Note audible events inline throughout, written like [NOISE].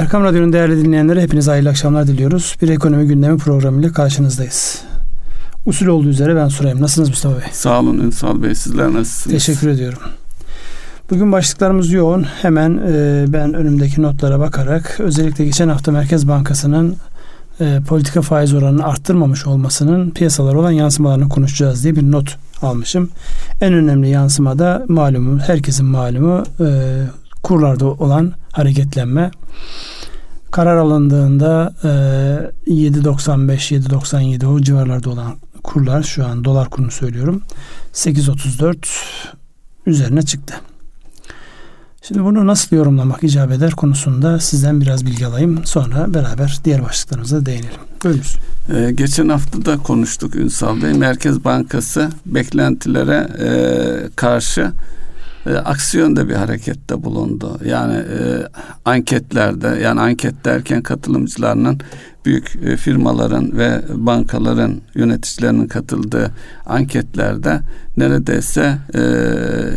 Erkam Radyo'nun değerli dinleyenlere hepinize hayırlı akşamlar diliyoruz. Bir ekonomi gündemi programıyla karşınızdayız. Usul olduğu üzere ben sorayım. Nasılsınız Mustafa Bey? Sağ olun Ünsal Bey. Sizler nasılsınız? Teşekkür ediyorum. Bugün başlıklarımız yoğun. Hemen e, ben önümdeki notlara bakarak özellikle geçen hafta Merkez Bankası'nın e, politika faiz oranını arttırmamış olmasının piyasalara olan yansımalarını konuşacağız diye bir not almışım. En önemli yansıma da malumu, herkesin malumu e, kurlarda olan hareketlenme. Karar alındığında e, 7.95-7.97 o civarlarda olan kurlar şu an dolar kurunu söylüyorum 8.34 üzerine çıktı. Şimdi bunu nasıl yorumlamak icap eder konusunda sizden biraz bilgi alayım. Sonra beraber diğer başlıklarımıza değinelim. Buyurunuz. Ee, geçen hafta da konuştuk Ünsal Bey. Merkez Bankası beklentilere e, karşı e, aksiyonda bir harekette bulundu. Yani e, anketlerde yani anket derken katılımcılarının büyük e, firmaların ve bankaların yöneticilerinin katıldığı anketlerde neredeyse e,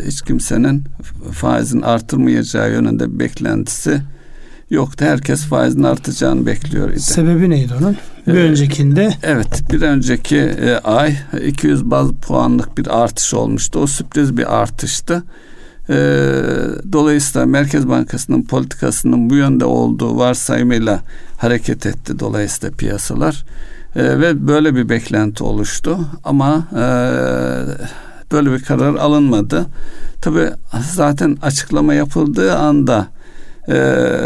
hiç kimsenin faizin artırmayacağı yönünde bir beklentisi yoktu. Herkes faizin artacağını bekliyor idi. Sebebi neydi onun? Bir ee, öncekinde Evet bir önceki e, ay 200 baz puanlık bir artış olmuştu. O sürpriz bir artıştı. E, dolayısıyla Merkez Bankası'nın politikasının bu yönde olduğu varsayımıyla hareket etti dolayısıyla piyasalar. E, ve böyle bir beklenti oluştu. Ama e, böyle bir karar alınmadı. Tabi zaten açıklama yapıldığı anda e,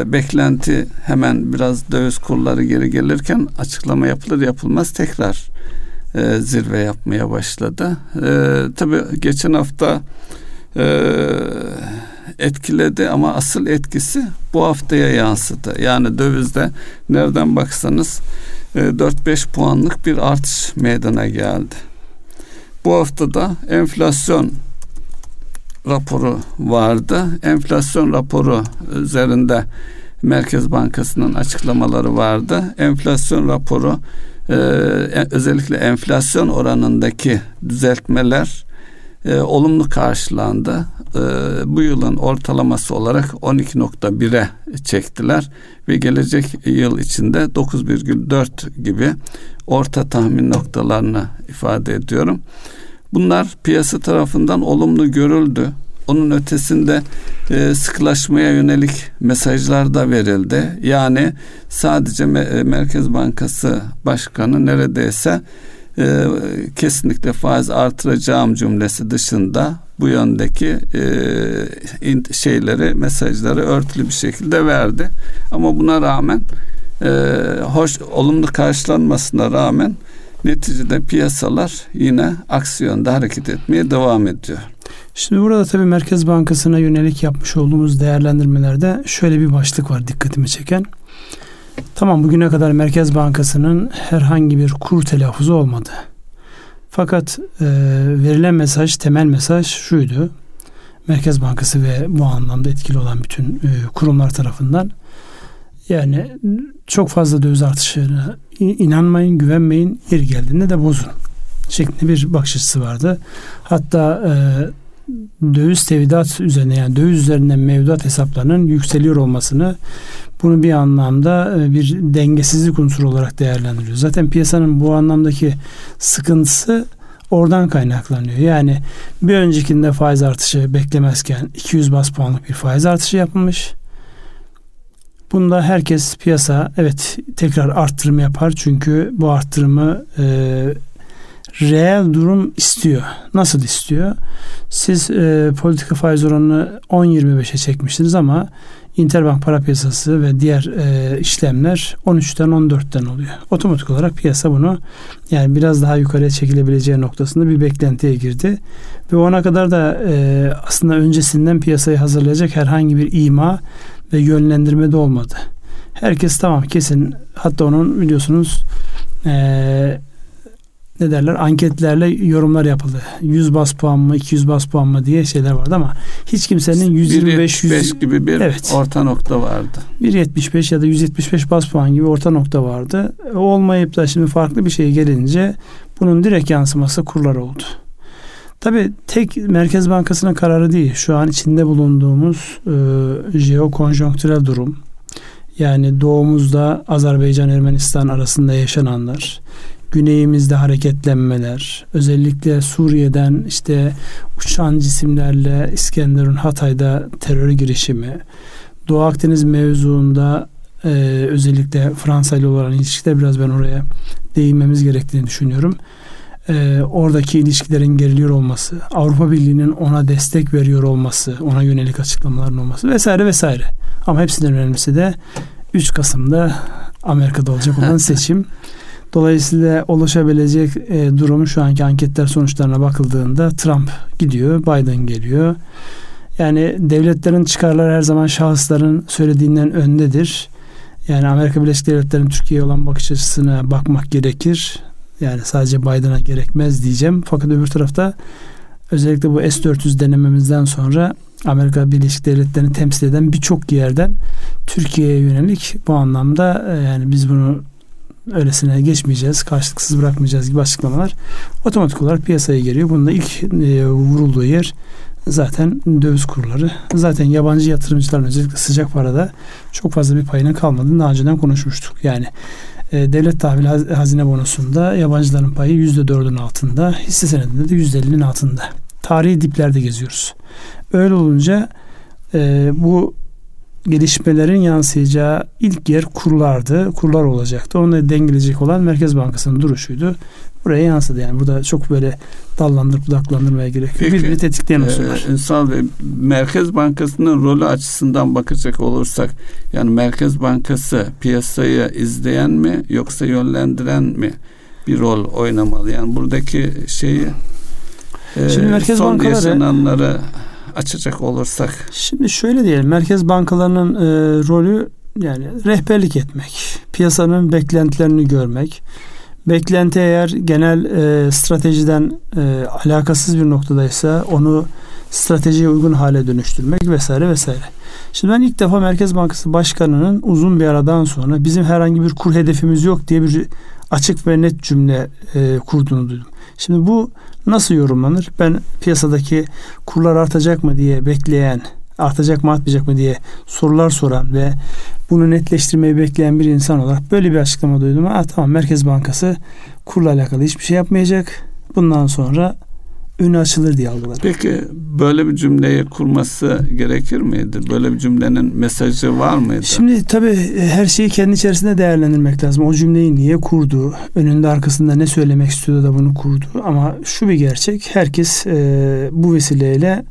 beklenti hemen biraz döviz kurları geri gelirken açıklama yapılır yapılmaz tekrar e, zirve yapmaya başladı. E, tabii geçen hafta e, etkiledi ama asıl etkisi bu haftaya yansıdı. Yani dövizde nereden baksanız e, 4-5 puanlık bir artış meydana geldi. Bu haftada enflasyon raporu vardı. Enflasyon raporu üzerinde Merkez Bankası'nın açıklamaları vardı. Enflasyon raporu e, özellikle enflasyon oranındaki düzeltmeler e, olumlu karşılandı. E, bu yılın ortalaması olarak 12.1'e çektiler ve gelecek yıl içinde 9,4 gibi orta tahmin noktalarını ifade ediyorum. Bunlar piyasa tarafından olumlu görüldü. Onun ötesinde e, sıkılaşmaya yönelik mesajlar da verildi. Yani sadece Me- Merkez Bankası Başkanı neredeyse e, kesinlikle faiz artıracağım cümlesi dışında bu yöndeki e, şeyleri mesajları örtülü bir şekilde verdi. Ama buna rağmen e, hoş olumlu karşılanmasına rağmen neticede piyasalar yine aksiyonda hareket etmeye devam ediyor. Şimdi burada tabii Merkez Bankası'na yönelik yapmış olduğumuz değerlendirmelerde şöyle bir başlık var dikkatimi çeken. Tamam bugüne kadar Merkez Bankası'nın herhangi bir kur telaffuzu olmadı. Fakat e, verilen mesaj, temel mesaj şuydu. Merkez Bankası ve bu anlamda etkili olan bütün e, kurumlar tarafından yani çok fazla döviz artışına inanmayın, güvenmeyin, yeri geldiğinde de bozun şeklinde bir bakış açısı vardı. Hatta e, döviz tevdiat üzerine yani döviz üzerinden mevduat hesaplarının yükseliyor olmasını bunu bir anlamda e, bir dengesizlik unsuru olarak değerlendiriyor. Zaten piyasanın bu anlamdaki sıkıntısı oradan kaynaklanıyor. Yani bir öncekinde faiz artışı beklemezken 200 bas puanlık bir faiz artışı yapılmış. Bunda herkes piyasa evet tekrar arttırım yapar çünkü bu arttırımı e, reel durum istiyor. Nasıl istiyor? Siz e, politika faiz oranını 10-25'e çekmiştiniz ama Interbank para piyasası ve diğer e, işlemler 13'ten 14'ten oluyor. Otomatik olarak piyasa bunu yani biraz daha yukarıya çekilebileceği noktasında bir beklentiye girdi. Ve ona kadar da e, aslında öncesinden piyasayı hazırlayacak herhangi bir ima ve yönlendirme de olmadı. Herkes tamam kesin hatta onun biliyorsunuz e, ne derler anketlerle yorumlar yapıldı. 100 bas puan mı 200 bas puan mı diye şeyler vardı ama hiç kimsenin 125 100 gibi bir evet, orta nokta vardı. 175 ya da 175 bas puan gibi orta nokta vardı. Olmayıp da şimdi farklı bir şey gelince bunun direkt yansıması kurlar oldu. Tabi tek Merkez Bankası'nın kararı değil. Şu an içinde bulunduğumuz e, jeokonjonktürel durum. Yani doğumuzda Azerbaycan Ermenistan arasında yaşananlar, güneyimizde hareketlenmeler, özellikle Suriye'den işte uçan cisimlerle İskenderun Hatay'da terör girişimi, Doğu Akdeniz mevzuunda e, özellikle Fransa ile olan ilişkiler biraz ben oraya değinmemiz gerektiğini düşünüyorum. E, oradaki ilişkilerin geriliyor olması, Avrupa Birliği'nin ona destek veriyor olması, ona yönelik açıklamaların olması vesaire vesaire. Ama hepsinden önemlisi de 3 Kasım'da Amerika'da olacak olan [LAUGHS] seçim. Dolayısıyla oluşabilecek e, durum şu anki anketler sonuçlarına bakıldığında Trump gidiyor, Biden geliyor. Yani devletlerin çıkarları her zaman şahısların söylediğinden öndedir. Yani Amerika Birleşik Devletleri'nin Türkiye'ye olan bakış açısına bakmak gerekir. Yani sadece Biden'a gerekmez diyeceğim. Fakat öbür tarafta özellikle bu S-400 denememizden sonra Amerika Birleşik Devletleri'ni temsil eden birçok yerden Türkiye'ye yönelik bu anlamda e, yani biz bunu öylesine geçmeyeceğiz, karşılıksız bırakmayacağız gibi açıklamalar otomatik olarak piyasaya geliyor. Bunun da ilk e, vurulduğu yer zaten döviz kurları. Zaten yabancı yatırımcıların özellikle sıcak parada çok fazla bir payının kalmadığını daha önceden konuşmuştuk. Yani e, devlet tahvil hazine bonosunda yabancıların payı yüzde dördün altında, hisse senedinde de yüzde ellinin altında. Tarihi diplerde geziyoruz. Öyle olunca e, bu gelişmelerin yansıyacağı ilk yer kurlardı. Kurlar olacaktı. Onu dengeleyecek olan Merkez Bankası'nın duruşuydu. Buraya yansıdı yani. Burada çok böyle dallandırıp budaklandırmaya gerek yok. Birbirini tetikleyen unsurlar. E, Ünsal Bey, Merkez Bankası'nın rolü açısından bakacak olursak yani Merkez Bankası piyasayı izleyen mi yoksa yönlendiren mi bir rol oynamalı? Yani buradaki şeyi Şimdi e, merkez son bankaları, yaşananları açacak olursak. Şimdi şöyle diyelim. Merkez bankalarının e, rolü yani rehberlik etmek, piyasanın beklentilerini görmek. Beklenti eğer genel e, stratejiden e, alakasız bir noktadaysa onu stratejiye uygun hale dönüştürmek vesaire vesaire. Şimdi ben ilk defa Merkez Bankası Başkanı'nın uzun bir aradan sonra bizim herhangi bir kur hedefimiz yok diye bir açık ve net cümle e, kurduğunu duydum. Şimdi bu nasıl yorumlanır? Ben piyasadaki kurlar artacak mı diye bekleyen, artacak mı artmayacak mı diye sorular soran ve bunu netleştirmeyi bekleyen bir insan olarak böyle bir açıklama duydum. Ah tamam Merkez Bankası kurla alakalı hiçbir şey yapmayacak. Bundan sonra önü açılır diye algılar. Peki böyle bir cümleyi kurması gerekir miydi? Böyle bir cümlenin mesajı var mıydı? Şimdi tabii e, her şeyi kendi içerisinde değerlendirmek lazım. O cümleyi niye kurdu? Önünde arkasında ne söylemek istiyordu da bunu kurdu? Ama şu bir gerçek. Herkes e, bu vesileyle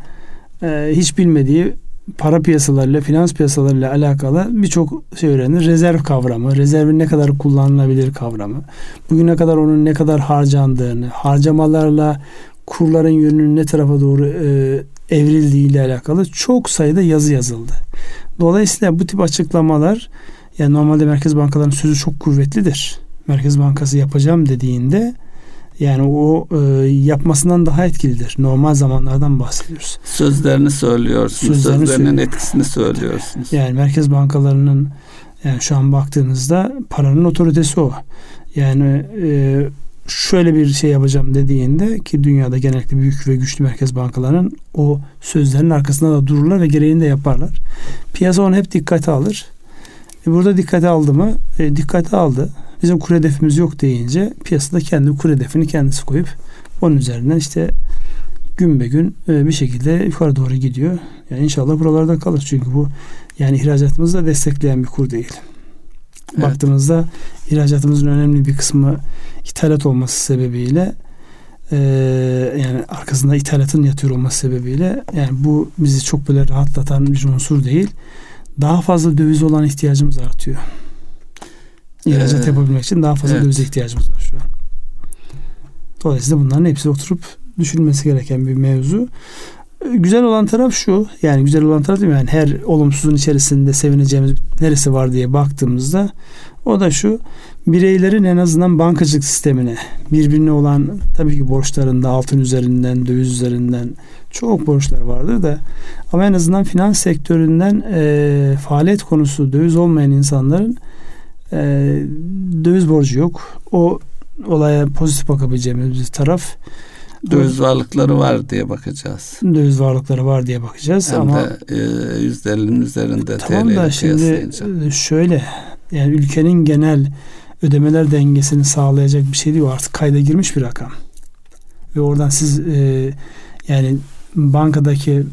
e, hiç bilmediği para piyasalarıyla, finans piyasalarıyla alakalı birçok şey öğrenir. Rezerv kavramı, rezervin ne kadar kullanılabilir kavramı, bugüne kadar onun ne kadar harcandığını, harcamalarla kurların yönünün ne tarafa doğru e, evrildiği ile alakalı çok sayıda yazı yazıldı. Dolayısıyla bu tip açıklamalar yani normalde merkez bankalarının sözü çok kuvvetlidir. Merkez Bankası yapacağım dediğinde yani o e, yapmasından daha etkilidir. Normal zamanlardan bahsediyoruz. Sözlerini söylüyorsunuz. Sözlerini Sözlerinin söylüyor. etkisini söylüyorsunuz. Yani merkez bankalarının yani şu an baktığınızda paranın otoritesi o. Yani e, şöyle bir şey yapacağım dediğinde ki dünyada genellikle büyük ve güçlü merkez bankalarının o sözlerin arkasında da dururlar ve gereğini de yaparlar. Piyasa onu hep dikkate alır. E burada dikkate aldı mı? E, dikkate aldı. Bizim kur hedefimiz yok deyince piyasada kendi kur hedefini kendisi koyup onun üzerinden işte gün be gün e, bir şekilde yukarı doğru gidiyor. Yani inşallah buralarda kalır. Çünkü bu yani ihracatımızı da destekleyen bir kur değil. Evet. Baktığımızda ihracatımızın önemli bir kısmı ithalat olması sebebiyle e, yani arkasında ithalatın yatıyor olması sebebiyle yani bu bizi çok böyle rahatlatan bir unsur değil. Daha fazla döviz olan ihtiyacımız artıyor. İhracat ee, yapabilmek için daha fazla evet. dövize ihtiyacımız var şu an. Dolayısıyla bunların hepsi oturup düşünülmesi gereken bir mevzu. Güzel olan taraf şu. Yani güzel olan taraf değil mi? Yani her olumsuzun içerisinde sevineceğimiz neresi var diye baktığımızda o da şu. Bireylerin en azından bankacılık sistemine birbirine olan tabii ki borçlarında altın üzerinden, döviz üzerinden çok borçlar vardır da ama en azından finans sektöründen e, faaliyet konusu döviz olmayan insanların e, döviz borcu yok. O olaya pozitif bakabileceğimiz bir taraf Döviz varlıkları var diye bakacağız. Döviz varlıkları var diye bakacağız Hem ama de e, yüzde 50'nin üzerinde tamam da şimdi şöyle yani ülkenin genel ödemeler dengesini sağlayacak bir şey değil artık kayda girmiş bir rakam. Ve oradan siz e, yani bankadaki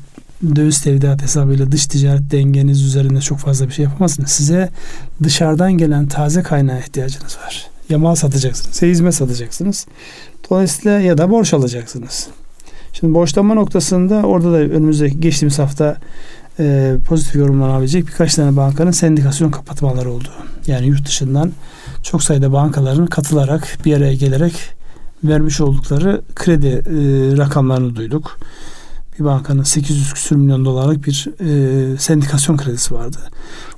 döviz tevdiat hesabıyla dış ticaret dengeniz üzerinde çok fazla bir şey yapamazsınız. Size dışarıdan gelen taze kaynağa ihtiyacınız var. Ya mal satacaksınız ya hizmet satacaksınız. Dolayısıyla ya da borç alacaksınız. Şimdi borçlanma noktasında orada da önümüzdeki geçtiğimiz hafta e, pozitif yorumlanabilecek birkaç tane bankanın sendikasyon kapatmaları oldu. Yani yurt dışından çok sayıda bankaların katılarak bir araya gelerek vermiş oldukları kredi e, rakamlarını duyduk. Bir bankanın 800 küsür milyon dolarlık bir e, sendikasyon kredisi vardı.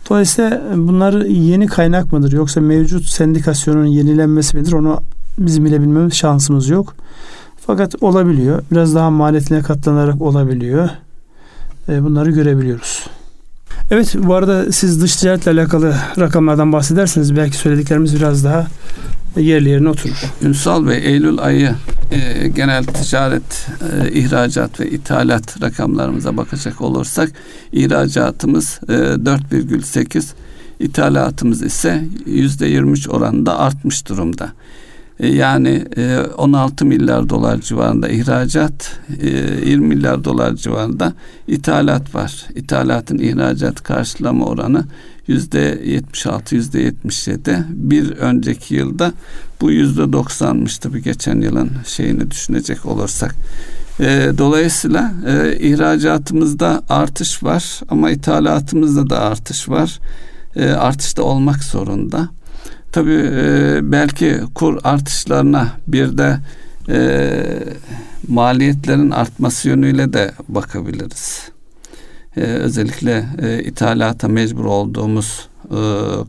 Dolayısıyla bunlar yeni kaynak mıdır yoksa mevcut sendikasyonun yenilenmesi midir onu bizim bilebilmemiz şansımız yok. Fakat olabiliyor. Biraz daha maliyetine katlanarak olabiliyor. E, bunları görebiliyoruz. Evet bu arada siz dış ticaretle alakalı rakamlardan bahsederseniz belki söylediklerimiz biraz daha yerli yerine oturur. Ünsal Bey Eylül ayı e, genel ticaret, e, ihracat ve ithalat rakamlarımıza bakacak olursak ihracatımız e, 4,8 ithalatımız ise %23 oranında artmış durumda. E, yani 16 e, milyar dolar civarında ihracat, 20 e, milyar dolar civarında ithalat var. İthalatın ihracat karşılama oranı yüzde 76, yüzde 77. Bir önceki yılda bu yüzde 90'mış tabii geçen yılın şeyini düşünecek olursak. dolayısıyla ihracatımızda artış var ama ithalatımızda da artış var. Artış da olmak zorunda. Tabii e, belki kur artışlarına bir de e, maliyetlerin artması yönüyle de bakabiliriz. E, özellikle e, ithalata mecbur olduğumuz e,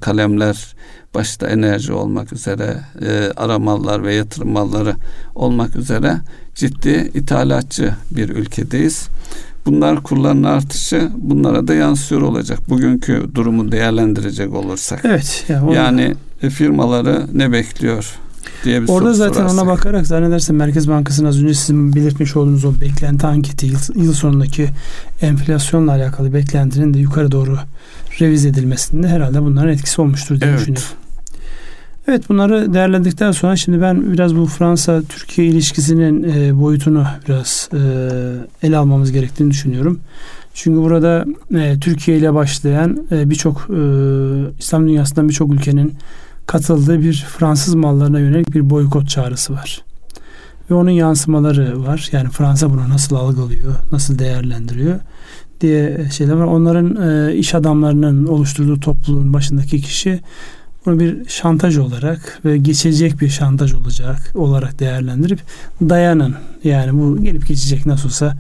kalemler başta enerji olmak üzere e, aramallar ve yatırım malları olmak üzere ciddi ithalatçı bir ülkedeyiz. Bunlar kurların artışı bunlara da yansıyor olacak. Bugünkü durumu değerlendirecek olursak. Evet. Yani, yani e, firmaları ne bekliyor diye bir Orada zaten sorarsak. ona bakarak zannedersem Merkez Bankası'nın az önce sizin belirtmiş olduğunuz o beklenti anketi yıl, yıl sonundaki enflasyonla alakalı beklentinin de yukarı doğru revize edilmesinde herhalde bunların etkisi olmuştur diye evet. düşünüyorum. Evet bunları değerlendirdikten sonra şimdi ben biraz bu Fransa-Türkiye ilişkisinin e, boyutunu biraz e, ele almamız gerektiğini düşünüyorum. Çünkü burada e, Türkiye ile başlayan e, birçok e, İslam dünyasından birçok ülkenin katıldığı bir Fransız mallarına yönelik bir boykot çağrısı var. Ve onun yansımaları var. Yani Fransa bunu nasıl algılıyor, nasıl değerlendiriyor diye şeyler var. Onların e, iş adamlarının oluşturduğu topluluğun başındaki kişi bunu bir şantaj olarak ve geçecek bir şantaj olacak olarak değerlendirip dayanın. Yani bu gelip geçecek nasıl olsa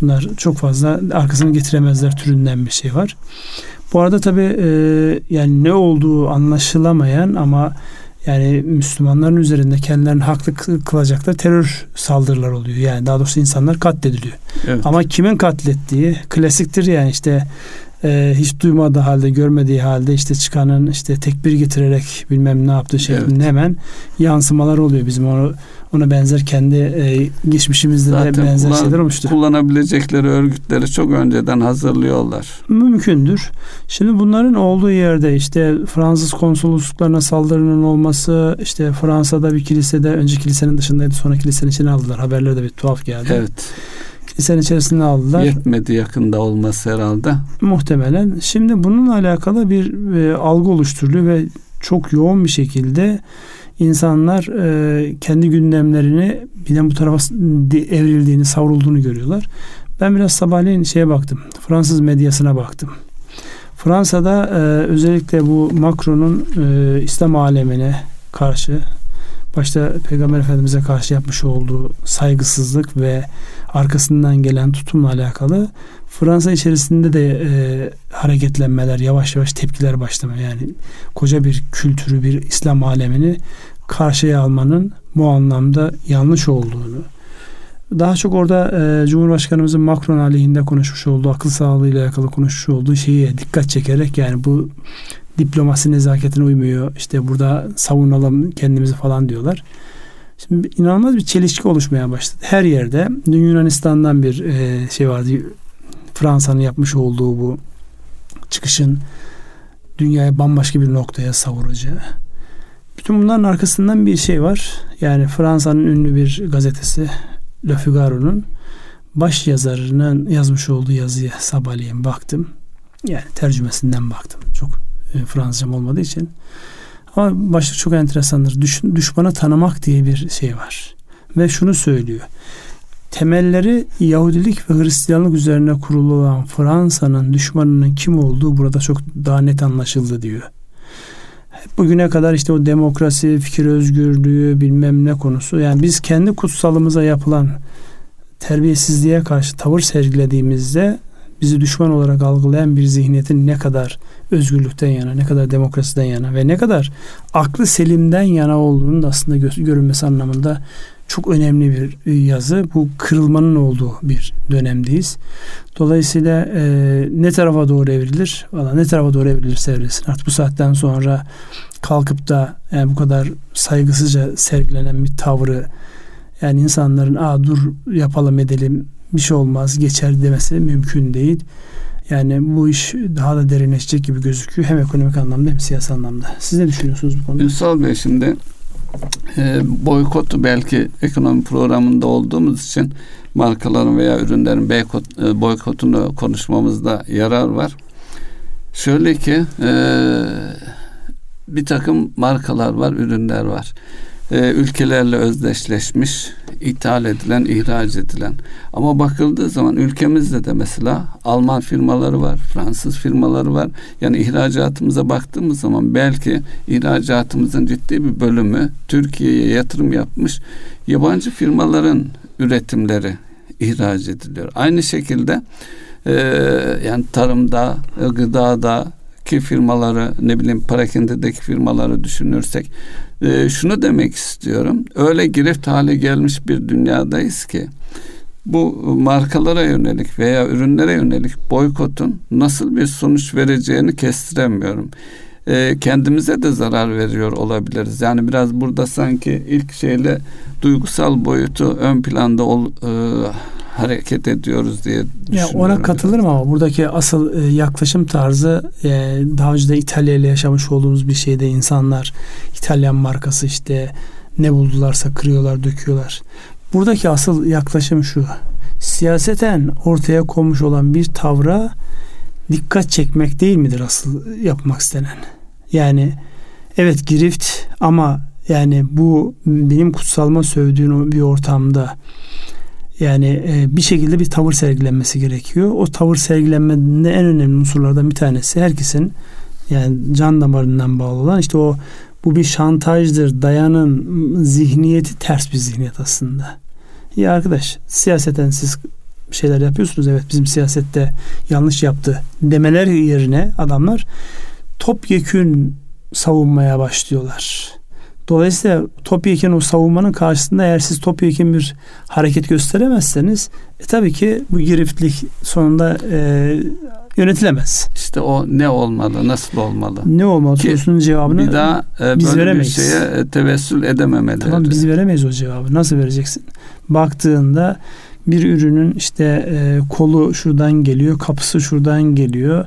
bunlar çok fazla arkasını getiremezler türünden bir şey var. Bu arada tabi e, yani ne olduğu anlaşılamayan ama yani Müslümanların üzerinde kendilerini haklı kılacaklar terör saldırılar oluyor. Yani daha doğrusu insanlar katlediliyor. Evet. Ama kimin katlettiği klasiktir yani işte e, hiç duymadığı halde görmediği halde işte çıkanın işte tekbir getirerek bilmem ne yaptığı şeklinde evet. hemen yansımalar oluyor bizim onu ona benzer kendi e, geçmişimizde Zaten de benzer kullan, şeyler olmuştur. Kullanabilecekleri örgütleri çok önceden hazırlıyorlar. Mümkündür. Şimdi bunların olduğu yerde işte Fransız konsolosluklarına saldırının olması, işte Fransa'da bir kilisede önce kilisenin dışındaydı sonra kilisenin içine aldılar. Haberler de bir tuhaf geldi. Evet. Kilisenin içerisine aldılar. Yetmedi yakında olması herhalde. Muhtemelen. Şimdi bununla alakalı bir e, algı oluşturuluyor ve çok yoğun bir şekilde insanlar e, kendi gündemlerini birden bu tarafa evrildiğini, savrulduğunu görüyorlar. Ben biraz sabahleyin şeye baktım. Fransız medyasına baktım. Fransa'da e, özellikle bu Macron'un e, İslam alemine karşı başta Peygamber Efendimiz'e karşı yapmış olduğu saygısızlık ve arkasından gelen tutumla alakalı Fransa içerisinde de e, hareketlenmeler, yavaş yavaş tepkiler başlamaya yani koca bir kültürü, bir İslam alemini karşıya almanın bu anlamda yanlış olduğunu daha çok orada e, Cumhurbaşkanımızın Macron aleyhinde konuşmuş olduğu, akıl sağlığıyla alakalı konuşmuş olduğu şeyi dikkat çekerek yani bu diplomasi nezaketine uymuyor. İşte burada savunalım kendimizi falan diyorlar. Şimdi inanılmaz bir çelişki oluşmaya başladı. Her yerde dün Yunanistan'dan bir e, şey vardı. Fransa'nın yapmış olduğu bu çıkışın dünyayı bambaşka bir noktaya savuracağı. Bütün bunların arkasından bir şey var. Yani Fransa'nın ünlü bir gazetesi Le Figaro'nun baş yazarının yazmış olduğu yazıya sabahleyin baktım. Yani tercümesinden baktım. Çok e, Fransızcam olmadığı için. Ama başlık çok enteresandır. Düş, düşmanı tanımak diye bir şey var. Ve şunu söylüyor. Temelleri Yahudilik ve Hristiyanlık üzerine kurulu olan Fransa'nın düşmanının kim olduğu burada çok daha net anlaşıldı diyor. Bugüne kadar işte o demokrasi, fikir özgürlüğü bilmem ne konusu. Yani biz kendi kutsalımıza yapılan terbiyesizliğe karşı tavır sergilediğimizde bizi düşman olarak algılayan bir zihniyetin ne kadar özgürlükten yana, ne kadar demokrasiden yana ve ne kadar aklı selimden yana olduğunu da aslında görünmesi anlamında çok önemli bir yazı. Bu kırılmanın olduğu bir dönemdeyiz. Dolayısıyla e, ne tarafa doğru evrilir? Valla ne tarafa doğru evrilirse evrilsin. Artık bu saatten sonra kalkıp da yani bu kadar saygısızca sergilenen bir tavrı yani insanların aa dur yapalım edelim bir şey olmaz geçer demesi mümkün değil. Yani bu iş daha da derinleşecek gibi gözüküyor. Hem ekonomik anlamda hem siyasi anlamda. Siz ne düşünüyorsunuz bu konuda? Ünsal Bey şimdi e, boykotu belki ekonomi programında olduğumuz için markaların veya ürünlerin boykot, e, boykotunu konuşmamızda yarar var. Şöyle ki e, bir takım markalar var, ürünler var e, ülkelerle özdeşleşmiş, ithal edilen, ihraç edilen. Ama bakıldığı zaman ülkemizde de mesela Alman firmaları var, Fransız firmaları var. Yani ihracatımıza baktığımız zaman belki ihracatımızın ciddi bir bölümü Türkiye'ye yatırım yapmış yabancı firmaların üretimleri ihraç ediliyor. Aynı şekilde e, yani tarımda, gıdada, ki firmaları ne bileyim parakendedeki firmaları düşünürsek e, şunu demek istiyorum. Öyle girift hale gelmiş bir dünyadayız ki bu markalara yönelik veya ürünlere yönelik boykotun nasıl bir sonuç vereceğini kestiremiyorum. E, kendimize de zarar veriyor olabiliriz. Yani biraz burada sanki ilk şeyle duygusal boyutu ön planda ol, e, hareket ediyoruz diye düşünüyorum. Ya ona katılırım ama buradaki asıl e, yaklaşım tarzı e, daha önce de İtalya ile yaşamış olduğumuz bir şeyde insanlar İtalyan markası işte ne buldularsa kırıyorlar, döküyorlar. Buradaki asıl yaklaşım şu. Siyaseten ortaya konmuş olan bir tavra dikkat çekmek değil midir asıl yapmak istenen? Yani evet girift ama yani bu benim kutsalma sövdüğün bir ortamda yani e, bir şekilde bir tavır sergilenmesi gerekiyor. O tavır sergilenmede en önemli unsurlardan bir tanesi herkesin yani can damarından bağlı olan işte o bu bir şantajdır. Dayanın zihniyeti ters bir zihniyet aslında. Ya arkadaş siyaseten siz şeyler yapıyorsunuz. Evet bizim siyasette yanlış yaptı demeler yerine adamlar topyekün savunmaya başlıyorlar. Dolayısıyla topyekun o savunmanın karşısında eğer siz topyekun bir hareket gösteremezseniz e, tabii ki bu giriftlik sonunda e, yönetilemez. İşte o ne olmalı, nasıl olmalı? Ne olmalı Ki sorusunun cevabını bir daha e, biz böyle veremeyiz. bir şeye e, tevessül edememeli. Tamam biz veremeyiz o cevabı. Nasıl vereceksin? Baktığında bir ürünün işte e, kolu şuradan geliyor, kapısı şuradan geliyor.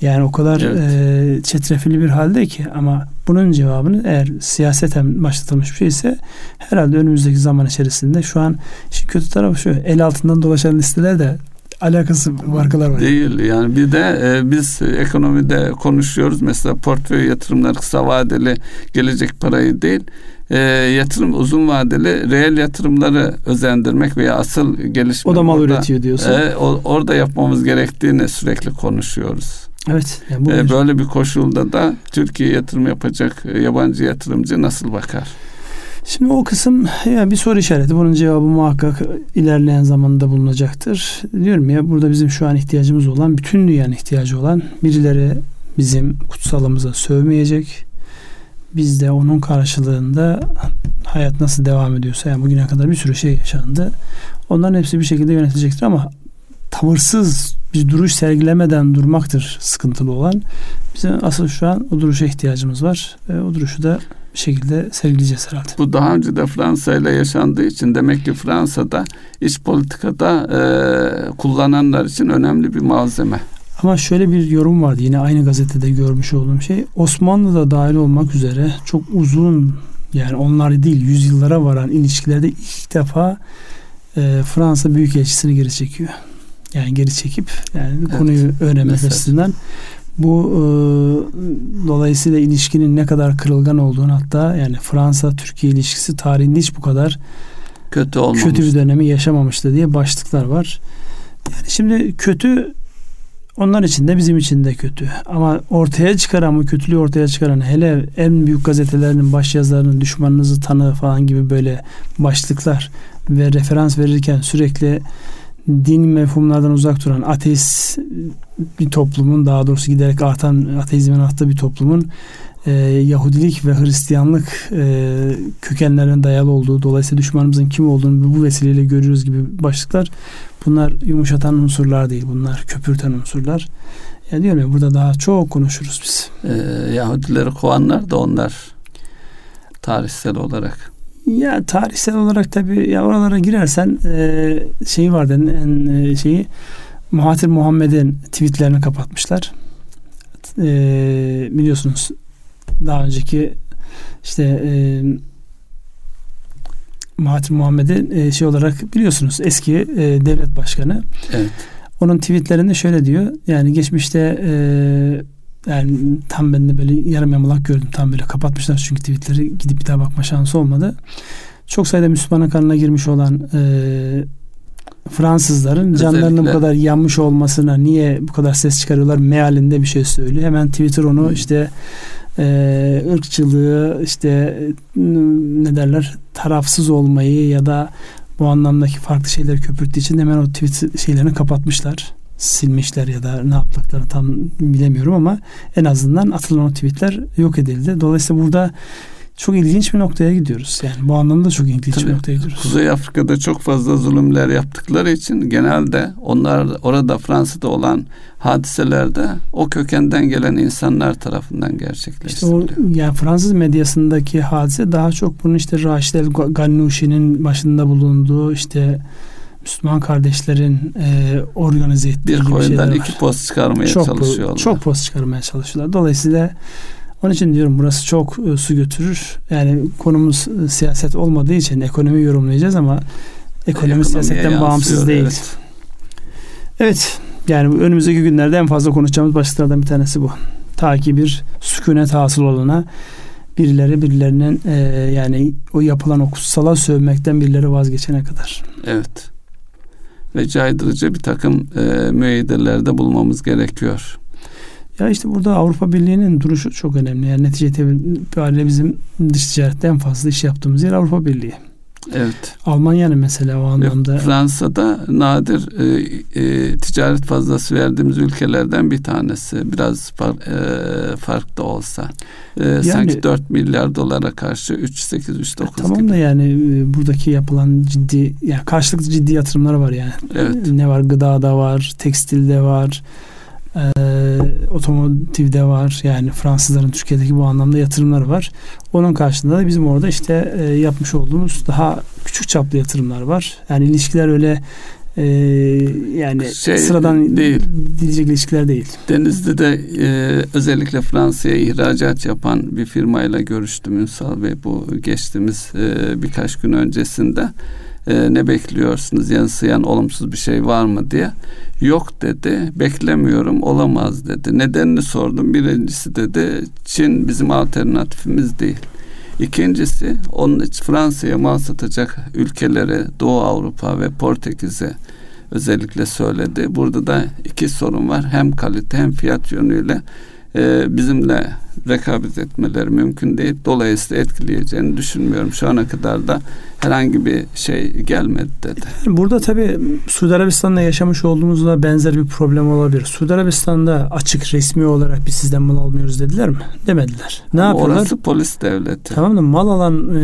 Yani o kadar evet. e, çetrefilli bir halde ki ama bunun cevabını eğer siyaseten başlatılmış bir şeyse herhalde önümüzdeki zaman içerisinde şu an işin kötü tarafı şu el altından dolaşan listeler de alakası markalar var. Değil yani bir de e, biz ekonomide konuşuyoruz mesela portföy yatırımları kısa vadeli gelecek parayı değil e, yatırım uzun vadeli reel yatırımları özendirmek veya asıl gelişme o da mal orada, üretiyor diyorsun. E, o, orada yapmamız gerektiğini sürekli konuşuyoruz. Evet. Yani bu ee, böyle bir koşulda da Türkiye yatırım yapacak e, yabancı yatırımcı nasıl bakar? Şimdi o kısım yani bir soru işareti. Bunun cevabı muhakkak ilerleyen zamanda bulunacaktır. Diyorum ya burada bizim şu an ihtiyacımız olan, bütün dünyanın ihtiyacı olan birileri bizim kutsalımıza sövmeyecek. Biz de onun karşılığında hayat nasıl devam ediyorsa yani bugüne kadar bir sürü şey yaşandı. Onların hepsi bir şekilde yönetilecektir ama tavırsız bir duruş sergilemeden durmaktır sıkıntılı olan. Bizim asıl şu an o duruşa ihtiyacımız var. E, o duruşu da şekilde sergileyeceğiz herhalde. Bu daha önce de Fransa ile yaşandığı için demek ki Fransa'da iç politikada e, kullananlar için önemli bir malzeme. Ama şöyle bir yorum vardı yine aynı gazetede görmüş olduğum şey. Osmanlı da dahil olmak üzere çok uzun yani onlar değil yüzyıllara varan ilişkilerde ilk defa e, Fransa Büyükelçisini geri çekiyor. Yani geri çekip yani evet. konuyu öğrenmek Mesela. açısından bu e, dolayısıyla ilişkinin ne kadar kırılgan olduğunu hatta yani Fransa Türkiye ilişkisi tarihinde hiç bu kadar kötü olmamış. kötü bir dönemi yaşamamıştı diye başlıklar var. Yani şimdi kötü onlar için de bizim için de kötü. Ama ortaya çıkaran bu kötülüğü ortaya çıkaran hele en büyük gazetelerinin başyazlarının düşmanınızı tanı falan gibi böyle başlıklar ve referans verirken sürekli din mefhumlardan uzak duran ateist bir toplumun daha doğrusu giderek artan ateizmin arttığı bir toplumun e, Yahudilik ve Hristiyanlık e, kökenlerine dayalı olduğu dolayısıyla düşmanımızın kim olduğunu bu vesileyle görüyoruz gibi başlıklar bunlar yumuşatan unsurlar değil bunlar köpürten unsurlar. Yani diyorum ya burada daha çok konuşuruz biz. E, Yahudileri kovanlar da onlar tarihsel olarak. Ya tarihsel olarak tabii ya oralara girersen e, şeyi vardı en e, şeyi Muhatir Muhammed'in tweetlerini kapatmışlar. E, biliyorsunuz daha önceki işte e, Mahathir Muhammed'i e, şey olarak biliyorsunuz eski e, devlet başkanı. Evet. Onun tweetlerinde şöyle diyor. Yani geçmişte e, yani tam ben de böyle yarım yamalak gördüm. Tam böyle kapatmışlar çünkü tweetleri gidip bir daha bakma şansı olmadı. Çok sayıda Müslümanın kanına girmiş olan e, Fransızların Özellikle. canlarının bu kadar yanmış olmasına niye bu kadar ses çıkarıyorlar mealinde bir şey söylüyor. Hemen Twitter onu işte e, ırkçılığı işte ne derler tarafsız olmayı ya da bu anlamdaki farklı şeyleri köpürttüğü için hemen o tweet şeylerini kapatmışlar silmişler ya da ne yaptıklarını tam bilemiyorum ama en azından atılan o tweetler yok edildi. Dolayısıyla burada çok ilginç bir noktaya gidiyoruz. Yani bu anlamda çok ilginç Tabii, bir noktaya gidiyoruz. Kuzey Afrika'da çok fazla zulümler yaptıkları için genelde onlar orada Fransa'da olan hadiselerde o kökenden gelen insanlar tarafından gerçekleştiriliyor. İşte o, yani Fransız medyasındaki hadise daha çok bunun işte Raşid El Gannouchi'nin başında bulunduğu işte Müslüman kardeşlerin e, organize ettiği bir var. iki post çıkarmaya çok, çalışıyorlar. Çok post çıkarmaya çalışıyorlar. Dolayısıyla onun için diyorum burası çok e, su götürür. Yani konumuz e, siyaset olmadığı için ekonomi yorumlayacağız ama ekonomi siyasetten bağımsız değil. Evet. evet. Yani önümüzdeki günlerde en fazla konuşacağımız başlıklardan bir tanesi bu. Ta ki bir sükunet hasıl olana birileri birilerinin e, yani o yapılan o kutsala sövmekten birileri vazgeçene kadar. Evet. Ve caydırıcı bir takım e, müeyyidelerde bulmamız gerekiyor. Ya işte burada Avrupa Birliği'nin duruşu çok önemli. Yani netice itibariyle bizim dış ticarette en fazla iş yaptığımız yer Avrupa Birliği. Evet. Almanya'nın mesela o anlamda. Fransa'da nadir e, e, ticaret fazlası verdiğimiz ülkelerden bir tanesi. Biraz far, e, farklı olsa. E, yani, sanki 4 milyar dolara karşı 3.8 3.9 tamam gibi. da yani e, buradaki yapılan ciddi yani karşılıklı ciddi yatırımlar var yani. Evet. Ne var? Gıdada var, tekstilde var e, otomotivde var. Yani Fransızların Türkiye'deki bu anlamda yatırımları var. Onun karşılığında da bizim orada işte e, yapmış olduğumuz daha küçük çaplı yatırımlar var. Yani ilişkiler öyle e, yani şey, sıradan değil. diyecek ilişkiler değil. Denizli'de e, özellikle Fransa'ya ihracat yapan bir firmayla görüştüm Ünsal Bey bu geçtiğimiz e, birkaç gün öncesinde e, ne bekliyorsunuz yansıyan olumsuz bir şey var mı diye. Yok dedi. Beklemiyorum olamaz dedi. Nedenini sordum. Birincisi dedi Çin bizim alternatifimiz değil. İkincisi onun Fransa'ya mal satacak ülkelere Doğu Avrupa ve Portekiz'e özellikle söyledi. Burada da iki sorun var. Hem kalite hem fiyat yönüyle e, bizimle rekabet etmeleri mümkün değil. Dolayısıyla etkileyeceğini düşünmüyorum. Şu ana kadar da herhangi bir şey gelmedi dedi. Burada tabii Suudi Arabistan'da yaşamış olduğumuzda benzer bir problem olabilir. Suudi Arabistan'da açık resmi olarak biz sizden mal almıyoruz dediler mi? Demediler. Ne Ama yapıyorlar? Orası polis devleti. Tamam da mal alan e,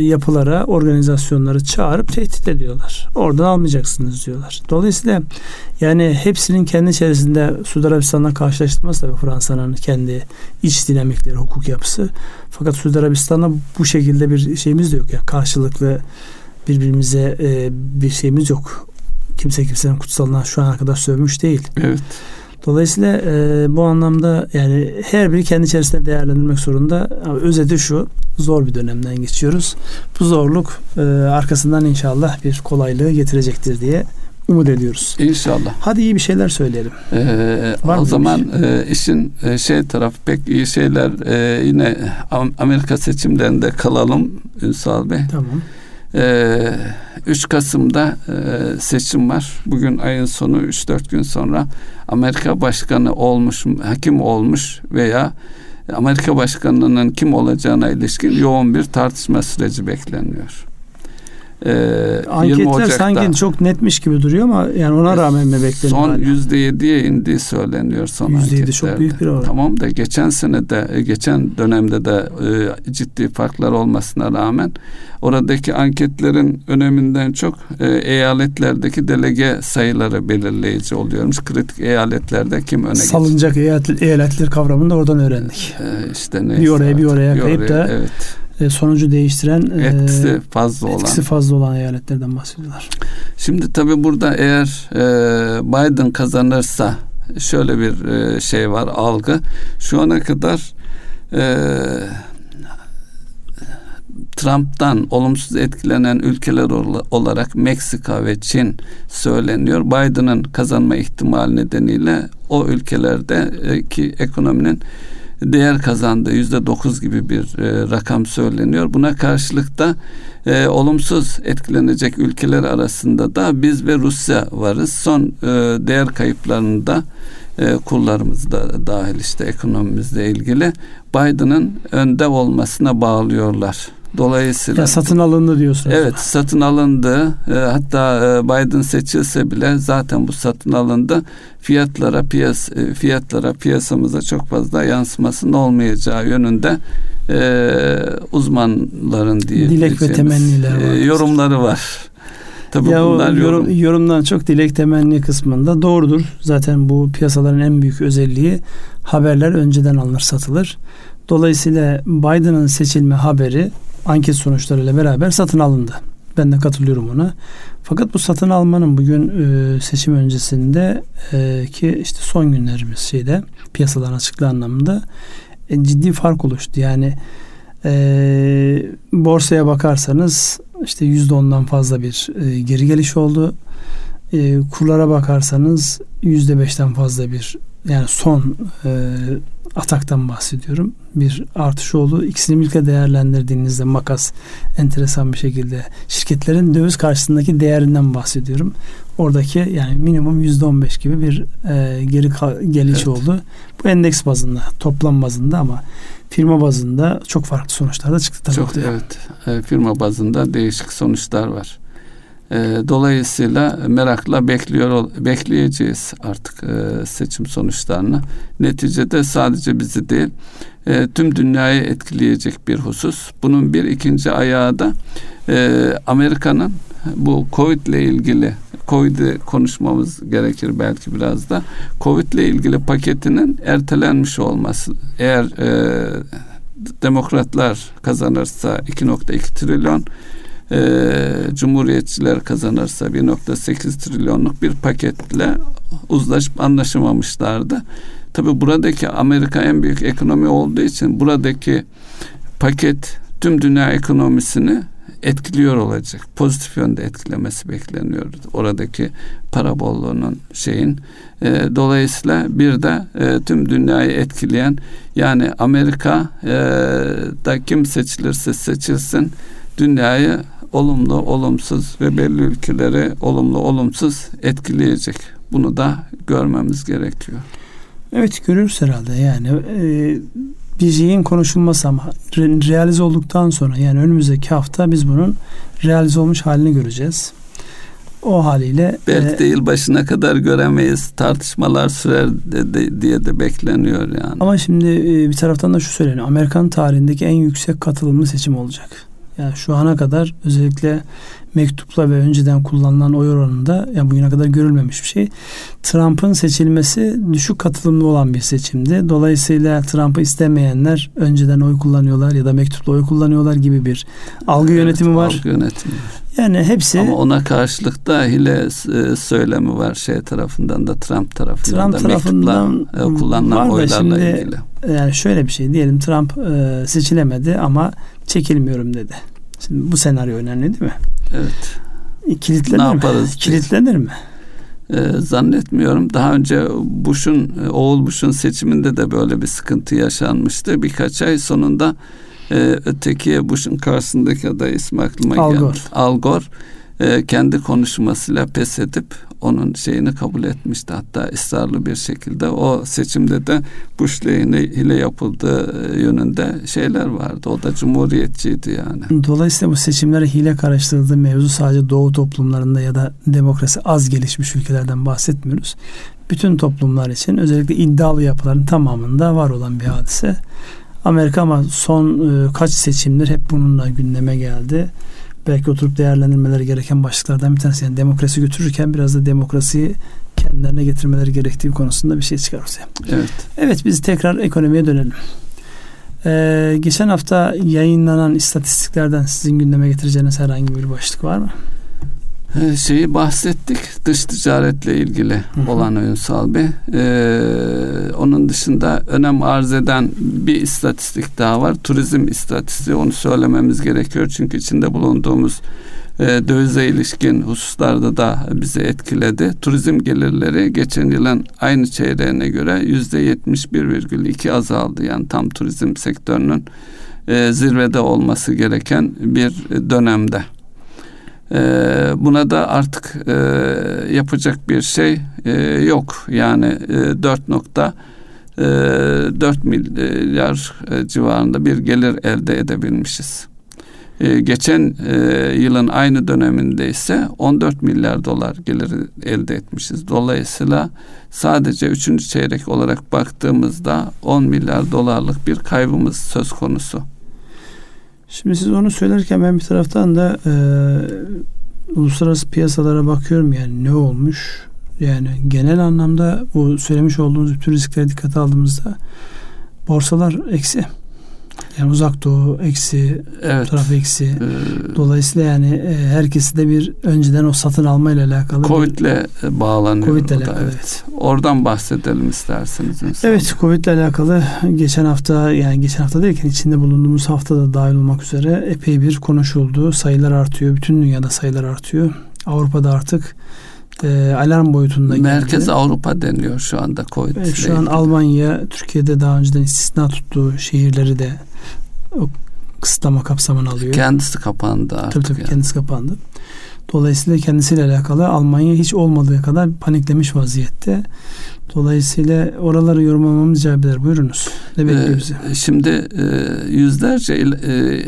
yapılara, organizasyonları çağırıp tehdit ediyorlar. Oradan almayacaksınız diyorlar. Dolayısıyla yani hepsinin kendi içerisinde Suudi Arabistan'la karşılaştırması tabii Fransa'nın kendi iç iç dinamikleri, hukuk yapısı. Fakat Suudi Arabistan'da bu şekilde bir şeyimiz de yok. Yani karşılıklı birbirimize e, bir şeyimiz yok. Kimse kimsenin kutsalına şu ana kadar sövmüş değil. Evet. Dolayısıyla e, bu anlamda yani her biri kendi içerisinde değerlendirmek zorunda. Ama özeti şu, zor bir dönemden geçiyoruz. Bu zorluk e, arkasından inşallah bir kolaylığı getirecektir diye umut ediyoruz. İnşallah. Hadi iyi bir şeyler söyleyelim. Ee, o zaman e, işin e, şey tarafı pek iyi şeyler e, yine Amerika seçimlerinde kalalım Ünsal Bey. Tamam. Ee, 3 Kasım'da e, seçim var. Bugün ayın sonu 3-4 gün sonra Amerika Başkanı olmuş, hakim olmuş veya Amerika Başkanı'nın kim olacağına ilişkin yoğun bir tartışma süreci bekleniyor. Ee, Anketler sanki çok netmiş gibi duruyor ama yani ona rağmen mi bekleniyor? Son yüzde yediye indiği söyleniyor son Yüzde yedi çok büyük bir oran. Tamam da geçen sene de e, geçen dönemde de e, ciddi farklar olmasına rağmen oradaki anketlerin öneminden çok e, eyaletlerdeki delege sayıları belirleyici oluyormuş. Kritik eyaletlerde kim öne Salınacak eyalet, eyaletler kavramını da oradan öğrendik. E, işte neyse bir oraya bir oraya kayıp da evet e, sonucu değiştiren e, etkisi fazla olan etkisi fazla olan eyaletlerden bahsediyorlar. Şimdi tabi burada eğer e, Biden kazanırsa şöyle bir e, şey var algı. Şu ana kadar e, Trump'tan olumsuz etkilenen ülkeler olarak Meksika ve Çin söyleniyor. Biden'ın kazanma ihtimali nedeniyle o ülkelerdeki ekonominin değer kazandığı yüzde dokuz gibi bir e, rakam söyleniyor. Buna karşılık da e, olumsuz etkilenecek ülkeler arasında da biz ve Rusya varız. Son e, değer kayıplarında e, kurlarımız da dahil işte ekonomimizle ilgili Biden'ın önde olmasına bağlıyorlar. Dolayısıyla ya satın alındı diyorsunuz. Evet, satın alındı. E, hatta e, Biden seçilse bile zaten bu satın alındı. Fiyatlara piyas e, fiyatlara piyasamıza çok fazla yansımasının olmayacağı yönünde e, uzmanların diye dilek ve temenniler var. E, yorumları var. Tabii ya bunlar yorum, yorum, yorumdan çok dilek temenni kısmında doğrudur. Zaten bu piyasaların en büyük özelliği haberler önceden alınır satılır. Dolayısıyla Biden'ın seçilme haberi anket sonuçlarıyla beraber satın alındı. Ben de katılıyorum ona. Fakat bu satın almanın bugün e, seçim öncesinde e, ki işte son günlerimiz şeyde piyasaların açıklığı anlamında e, ciddi fark oluştu. Yani borsaya bakarsanız işte yüzde ondan fazla bir geri geliş oldu. Kurlara bakarsanız yüzde beşten fazla bir yani son ataktan bahsediyorum. Bir artış oldu. İkisini birlikte değerlendirdiğinizde makas enteresan bir şekilde şirketlerin döviz karşısındaki değerinden bahsediyorum. Oradaki yani minimum yüzde on beş gibi bir e, geri geliş evet. oldu. Bu endeks bazında, toplam bazında ama firma bazında çok farklı sonuçlar da çıktı tabii. Çok evet. E, firma bazında değişik sonuçlar var. E, dolayısıyla merakla bekliyor bekleyeceğiz artık e, seçim sonuçlarını. Neticede sadece bizi değil e, tüm dünyayı etkileyecek bir husus. Bunun bir ikinci ayağı da e, Amerika'nın bu Covid ile ilgili Covid'i konuşmamız gerekir belki biraz da. Covid ile ilgili paketinin ertelenmiş olması. Eğer e, demokratlar kazanırsa 2.2 trilyon e, Cumhuriyetçiler kazanırsa 1.8 trilyonluk bir paketle uzlaşıp anlaşamamışlardı. Tabi buradaki Amerika en büyük ekonomi olduğu için buradaki paket tüm dünya ekonomisini etkiliyor olacak. Pozitif yönde etkilemesi bekleniyor. Oradaki para bolluğunun şeyin. E, dolayısıyla bir de e, tüm dünyayı etkileyen yani Amerika e, da kim seçilirse seçilsin dünyayı olumlu, olumsuz ve belli ülkeleri olumlu, olumsuz etkileyecek. Bunu da görmemiz gerekiyor. Evet görürüz herhalde yani e, bir şeyin konuşulması ama re, realize olduktan sonra yani önümüzdeki hafta biz bunun realize olmuş halini göreceğiz. O haliyle belki e, de yıl başına kadar göremeyiz. Tartışmalar sürer de, de, diye de bekleniyor yani. Ama şimdi e, bir taraftan da şu söyleniyor. Amerikan tarihindeki en yüksek katılımlı seçim olacak. Yani şu ana kadar özellikle mektupla ve önceden kullanılan oy oranında yani bugüne kadar görülmemiş bir şey. Trump'ın seçilmesi düşük katılımlı olan bir seçimdi. Dolayısıyla Trump'ı istemeyenler önceden oy kullanıyorlar ya da mektupla oy kullanıyorlar gibi bir algı evet, yönetimi var. Algı yönetimi Yani hepsi ama ona karşılık da hile e, söylemi var şey tarafından da Trump tarafından Trump da tarafından mektupla kullanılan oylarla şimdi, ilgili. Yani şöyle bir şey diyelim Trump e, seçilemedi ama çekilmiyorum dedi. Şimdi bu senaryo önemli değil mi? Evet. Kilitlenir ne mi? Yaparız Kilitlenir mi? Ee, zannetmiyorum. Daha önce Bush'un oğul Bush'un seçiminde de böyle bir sıkıntı yaşanmıştı. Birkaç ay sonunda e, öteki Bush'un karşısındaki aday ismi aklıma Al geldi. Al Gore e, kendi konuşmasıyla pes edip onun şeyini kabul etmişti. Hatta ısrarlı bir şekilde o seçimde de Bush lehine hile yapıldığı e, yönünde şeyler vardı. O da cumhuriyetçiydi yani. Dolayısıyla bu seçimlere hile karıştırıldığı mevzu sadece doğu toplumlarında ya da demokrasi az gelişmiş ülkelerden bahsetmiyoruz. Bütün toplumlar için özellikle iddialı yapıların tamamında var olan bir hadise. Amerika ama son e, kaç seçimdir hep bununla gündeme geldi belki oturup değerlendirmeleri gereken başlıklardan bir tanesi. Yani demokrasi götürürken biraz da demokrasiyi kendilerine getirmeleri gerektiği konusunda bir şey çıkar ortaya. Evet. Evet biz tekrar ekonomiye dönelim. Ee, geçen hafta yayınlanan istatistiklerden sizin gündeme getireceğiniz herhangi bir başlık var mı? Ee, şeyi bahsettik dış ticaretle ilgili Hı-hı. olan Ünsal Bey. Ee, onun dışında önem arz eden bir istatistik daha var. Turizm istatistiği onu söylememiz gerekiyor. Çünkü içinde bulunduğumuz e, dövize ilişkin hususlarda da bizi etkiledi. Turizm gelirleri geçen yılın aynı çeyreğine göre yüzde 71,2 azaldı. Yani tam turizm sektörünün e, zirvede olması gereken bir dönemde. E, buna da artık e, yapacak bir şey e, yok. Yani e, 4 nokta e, 4 milyar e, civarında bir gelir elde edebilmişiz. E, geçen yılın aynı döneminde ise 14 milyar dolar geliri elde etmişiz. Dolayısıyla sadece üçüncü çeyrek olarak baktığımızda 10 milyar dolarlık bir kaybımız söz konusu. Şimdi siz onu söylerken ben bir taraftan da e, uluslararası piyasalara bakıyorum yani ne olmuş? Yani genel anlamda bu söylemiş olduğunuz bütün riskleri dikkate aldığımızda borsalar eksi. Yani uzak doğu eksi, evet. taraf eksi. Ee, Dolayısıyla yani e, herkesi de bir önceden o satın alma ile alakalı. Covid'le bir, bağlanıyor. Covid'le alakalı evet. evet. Oradan bahsedelim isterseniz. Insan. Evet Covid'le alakalı geçen hafta yani geçen hafta derken içinde bulunduğumuz haftada dahil olmak üzere epey bir konuşuldu. Sayılar artıyor. Bütün dünyada sayılar artıyor. Avrupa'da artık e, alarm boyutunda Merkez geldi. Avrupa deniliyor şu anda Covid. Evet, şu an Almanya, Türkiye'de daha önceden istisna tuttuğu şehirleri de o kısıtlama kapsamını alıyor. Kendisi kapandı artık. Tabii tabii yani. kendisi kapandı. Dolayısıyla kendisiyle alakalı Almanya hiç olmadığı kadar paniklemiş vaziyette. Dolayısıyla oraları yorumlamamız icap eder. Buyurunuz. Ne bekliyor bizi? Ee, şimdi e, yüzlerce e,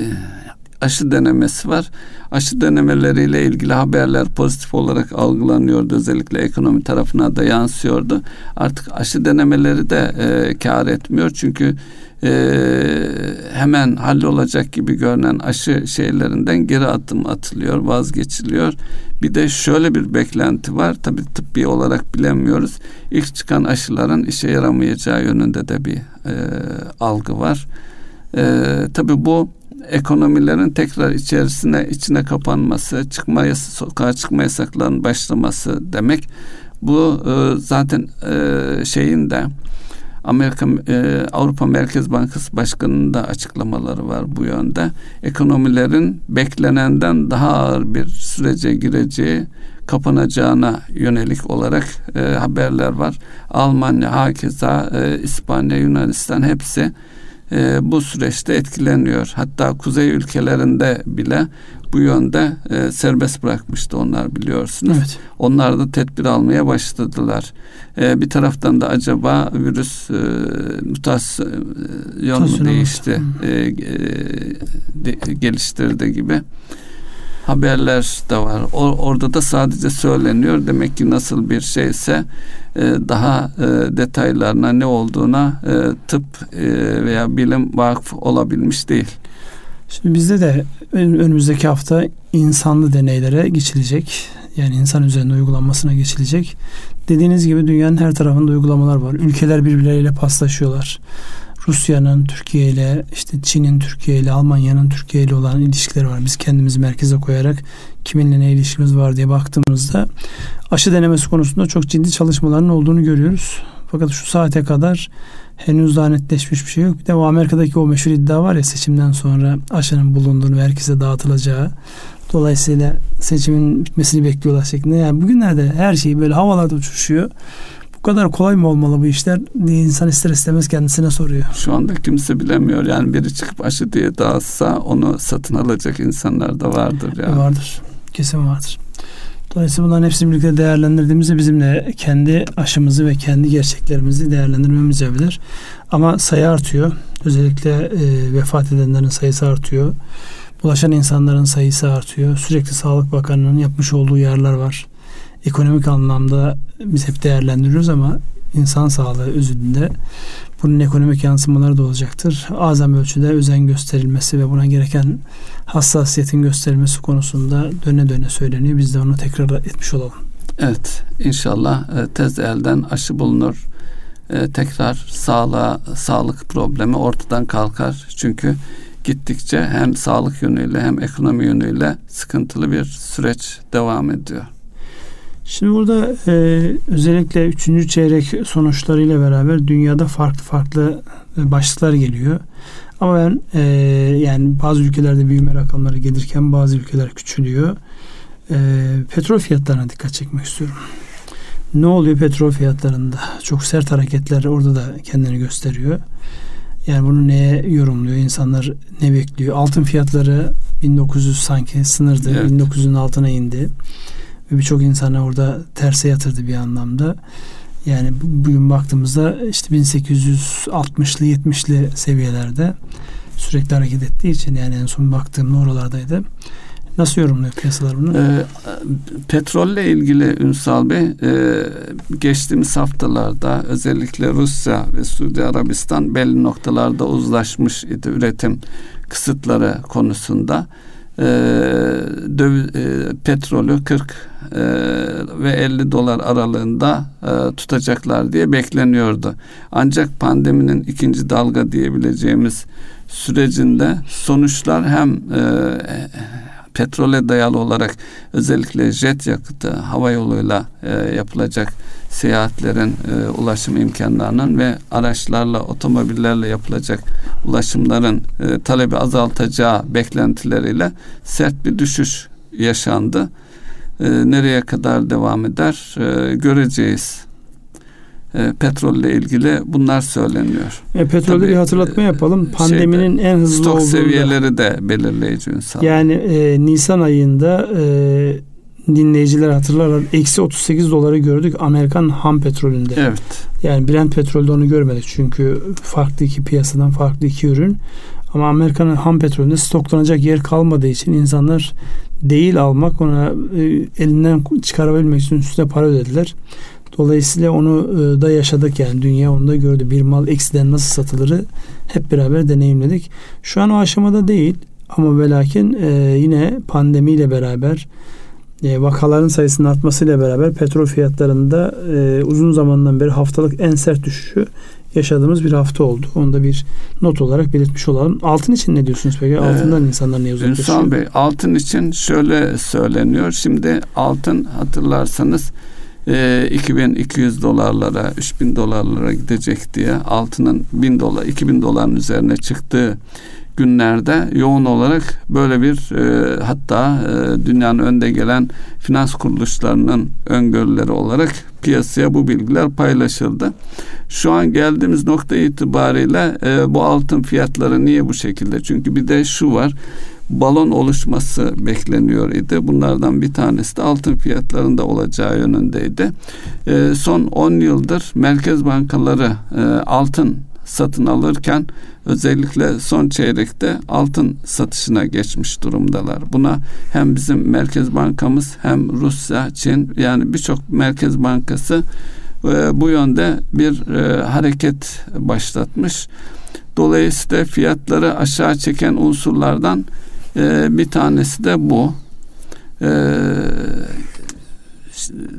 aşı denemesi var. Aşı denemeleriyle ilgili haberler pozitif olarak algılanıyordu. Özellikle ekonomi tarafına da yansıyordu. Artık aşı denemeleri de e, kar etmiyor. Çünkü e, hemen hallolacak gibi görünen aşı şeylerinden geri adım atılıyor, vazgeçiliyor. Bir de şöyle bir beklenti var. Tabii tıbbi olarak bilemiyoruz. İlk çıkan aşıların işe yaramayacağı yönünde de bir e, algı var. E, tabii bu ekonomilerin tekrar içerisine içine kapanması, çıkma sokağa çıkma yasaklarının başlaması demek. Bu e, zaten e, şeyin de Amerika e, Avrupa Merkez Bankası Başkanı'nın da açıklamaları var bu yönde. Ekonomilerin beklenenden daha ağır bir sürece gireceği, kapanacağına yönelik olarak e, haberler var. Almanya, hakeza e, İspanya, Yunanistan hepsi e, bu süreçte etkileniyor. Hatta kuzey ülkelerinde bile bu yönde e, serbest bırakmıştı onlar biliyorsunuz. Evet. Onlar da tedbir almaya başladılar. E, bir taraftan da acaba virüs e, mutasyon mu değişti, e, e, de, geliştirdi gibi haberler de var. O, orada da sadece söyleniyor. Demek ki nasıl bir şeyse e, daha e, detaylarına ne olduğuna e, tıp e, veya bilim vakıf olabilmiş değil. Şimdi bizde de önümüzdeki hafta insanlı deneylere geçilecek. Yani insan üzerinde uygulanmasına geçilecek. Dediğiniz gibi dünyanın her tarafında uygulamalar var. Ülkeler birbirleriyle paslaşıyorlar. Rusya'nın Türkiye ile işte Çin'in Türkiye ile Almanya'nın Türkiye ile olan ilişkileri var. Biz kendimizi merkeze koyarak kiminle ne ilişkimiz var diye baktığımızda aşı denemesi konusunda çok ciddi çalışmaların olduğunu görüyoruz. Fakat şu saate kadar henüz daha netleşmiş bir şey yok. Bir de o Amerika'daki o meşhur iddia var ya seçimden sonra aşının bulunduğunu ve herkese dağıtılacağı. Dolayısıyla seçimin bitmesini bekliyorlar şeklinde. Yani bugünlerde her şey böyle havalarda uçuşuyor. Bu kadar kolay mı olmalı bu işler diye insan ister istemez kendisine soruyor. Şu anda kimse bilemiyor. Yani biri çıkıp aşı diye dağıtsa onu satın alacak insanlar da vardır. Yani. Vardır. Kesin vardır. Dolayısıyla bunların hepsini birlikte değerlendirdiğimizde bizim de kendi aşımızı ve kendi gerçeklerimizi değerlendirmemiz yapılır. Ama sayı artıyor. Özellikle e, vefat edenlerin sayısı artıyor. Bulaşan insanların sayısı artıyor. Sürekli Sağlık Bakanlığı'nın yapmış olduğu yerler var. Ekonomik anlamda biz hep değerlendiriyoruz ama insan sağlığı özünde bunun ekonomik yansımaları da olacaktır. Azam ölçüde özen gösterilmesi ve buna gereken hassasiyetin gösterilmesi konusunda döne döne söyleniyor. Biz de onu tekrar etmiş olalım. Evet inşallah e, tez elden aşı bulunur. E, tekrar sağlığa, sağlık problemi ortadan kalkar. Çünkü gittikçe hem sağlık yönüyle hem ekonomi yönüyle sıkıntılı bir süreç devam ediyor. Şimdi burada e, özellikle üçüncü çeyrek sonuçlarıyla beraber dünyada farklı farklı e, başlıklar geliyor. Ama ben e, yani bazı ülkelerde büyüme rakamları gelirken bazı ülkeler küçülüyor. E, petrol fiyatlarına dikkat çekmek istiyorum. Ne oluyor petrol fiyatlarında? Çok sert hareketler orada da kendini gösteriyor. Yani bunu neye yorumluyor? İnsanlar ne bekliyor? Altın fiyatları 1900 sanki sınırdı. Evet. 1900'ün altına indi. Ve birçok insanı orada terse yatırdı bir anlamda. Yani bugün baktığımızda işte 1860'lı 70'li seviyelerde sürekli hareket ettiği için yani en son baktığımda oralardaydı. Nasıl yorumluyor piyasalar bunu? E, petrolle ilgili Ünsal Bey e, geçtiğimiz haftalarda özellikle Rusya ve Suudi Arabistan belli noktalarda uzlaşmış idi üretim kısıtları konusunda. E, döv, e, petrolü 40 e, ve 50 dolar aralığında e, tutacaklar diye bekleniyordu. Ancak pandeminin ikinci dalga diyebileceğimiz sürecinde sonuçlar hem e, petrole dayalı olarak özellikle jet yakıtı hava yoluyla e, yapılacak seyahatlerin e, ulaşım imkanlarının ve araçlarla otomobillerle yapılacak ulaşımların e, talebi azaltacağı beklentileriyle sert bir düşüş yaşandı. E, nereye kadar devam eder e, göreceğiz e, petrolle ilgili bunlar söyleniyor. E, petrolde bir hatırlatma yapalım. E, Pandeminin şeyde, en hızlı stok olduğunda. seviyeleri de belirleyici insan. Yani e, Nisan ayında e, dinleyiciler hatırlarlar. Eksi 38 doları gördük Amerikan ham petrolünde. Evet. Yani Brent petrolde onu görmedik. Çünkü farklı iki piyasadan farklı iki ürün. Ama Amerika'nın ham petrolünde stoklanacak yer kalmadığı için insanlar değil almak ona e, elinden çıkarabilmek için üstüne para ödediler. Dolayısıyla onu e, da yaşadık yani dünya onu da gördü. Bir mal eksiden nasıl satılırı hep beraber deneyimledik. Şu an o aşamada değil ama ve lakin e, yine pandemiyle beraber e, vakaların sayısının artmasıyla beraber petrol fiyatlarında e, uzun zamandan beri haftalık en sert düşüşü yaşadığımız bir hafta oldu. Onu da bir not olarak belirtmiş olalım. Altın için ne diyorsunuz peki? Altından ee, insanlar niye uzaklaşıyor? Ünsal Bey altın için şöyle söyleniyor. Şimdi altın hatırlarsanız 2200 e, dolarlara 3000 dolarlara gidecek diye altının 1000 dolar 2000 doların üzerine çıktığı günlerde yoğun olarak böyle bir e, hatta e, dünyanın önde gelen finans kuruluşlarının öngörüleri olarak piyasaya bu bilgiler paylaşıldı. Şu an geldiğimiz nokta itibariyle e, bu altın fiyatları niye bu şekilde? Çünkü bir de şu var balon oluşması bekleniyor idi. Bunlardan bir tanesi de altın fiyatlarında olacağı yönündeydi. E, son 10 yıldır merkez bankaları e, altın satın alırken özellikle son çeyrekte altın satışına geçmiş durumdalar. Buna hem bizim Merkez Bankamız hem Rusya, Çin yani birçok Merkez Bankası e, bu yönde bir e, hareket başlatmış. Dolayısıyla fiyatları aşağı çeken unsurlardan e, bir tanesi de bu. E,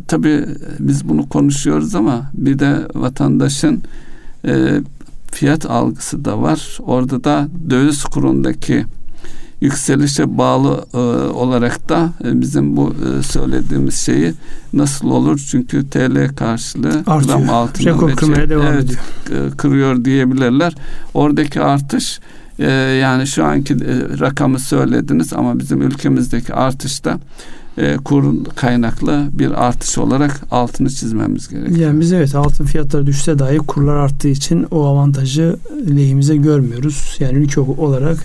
tabii biz bunu konuşuyoruz ama bir de vatandaşın e, fiyat algısı da var. Orada da döviz kurundaki yükselişe bağlı e, olarak da e, bizim bu e, söylediğimiz şeyi nasıl olur? Çünkü TL karşılığı Artıyor. gram altında Rekor kırmaya devam evet, ediyor. E, kırıyor diyebilirler. Oradaki artış e, yani şu anki e, rakamı söylediniz ama bizim ülkemizdeki artışta e, kur kaynaklı bir artış olarak altını çizmemiz gerekiyor. Yani biz evet altın fiyatları düşse dahi kurlar arttığı için o avantajı lehimize görmüyoruz. Yani ülke olarak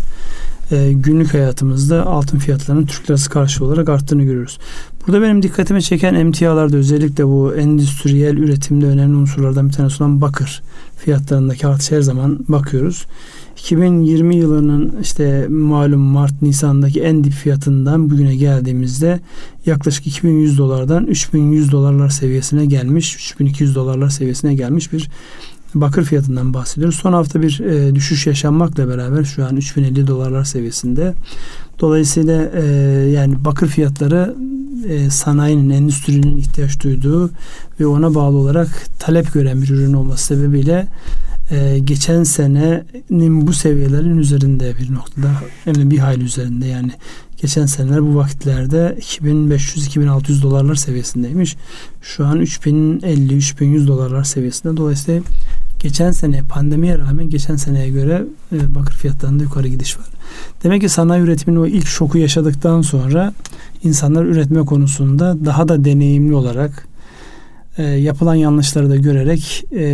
e, günlük hayatımızda altın fiyatlarının Türk lirası karşı olarak arttığını görüyoruz. Burada benim dikkatimi çeken emtialarda özellikle bu endüstriyel üretimde önemli unsurlardan bir tanesi olan bakır fiyatlarındaki artış her zaman bakıyoruz. 2020 yılının işte malum Mart Nisan'daki en dip fiyatından bugüne geldiğimizde yaklaşık 2100 dolardan 3100 dolarlar seviyesine gelmiş, 3200 dolarlar seviyesine gelmiş bir bakır fiyatından bahsediyoruz. Son hafta bir e, düşüş yaşanmakla beraber şu an 3050 dolarlar seviyesinde. Dolayısıyla e, yani bakır fiyatları e, sanayinin, endüstrinin ihtiyaç duyduğu ve ona bağlı olarak talep gören bir ürün olması sebebiyle e, geçen senenin bu seviyelerin üzerinde bir noktada hem bir hayli üzerinde yani geçen seneler bu vakitlerde 2500-2600 dolarlar seviyesindeymiş. Şu an 3050-3100 dolarlar seviyesinde. Dolayısıyla geçen sene pandemiye rağmen geçen seneye göre e, bakır fiyatlarında yukarı gidiş var. Demek ki sanayi üretiminin o ilk şoku yaşadıktan sonra insanlar üretme konusunda daha da deneyimli olarak e, yapılan yanlışları da görerek e,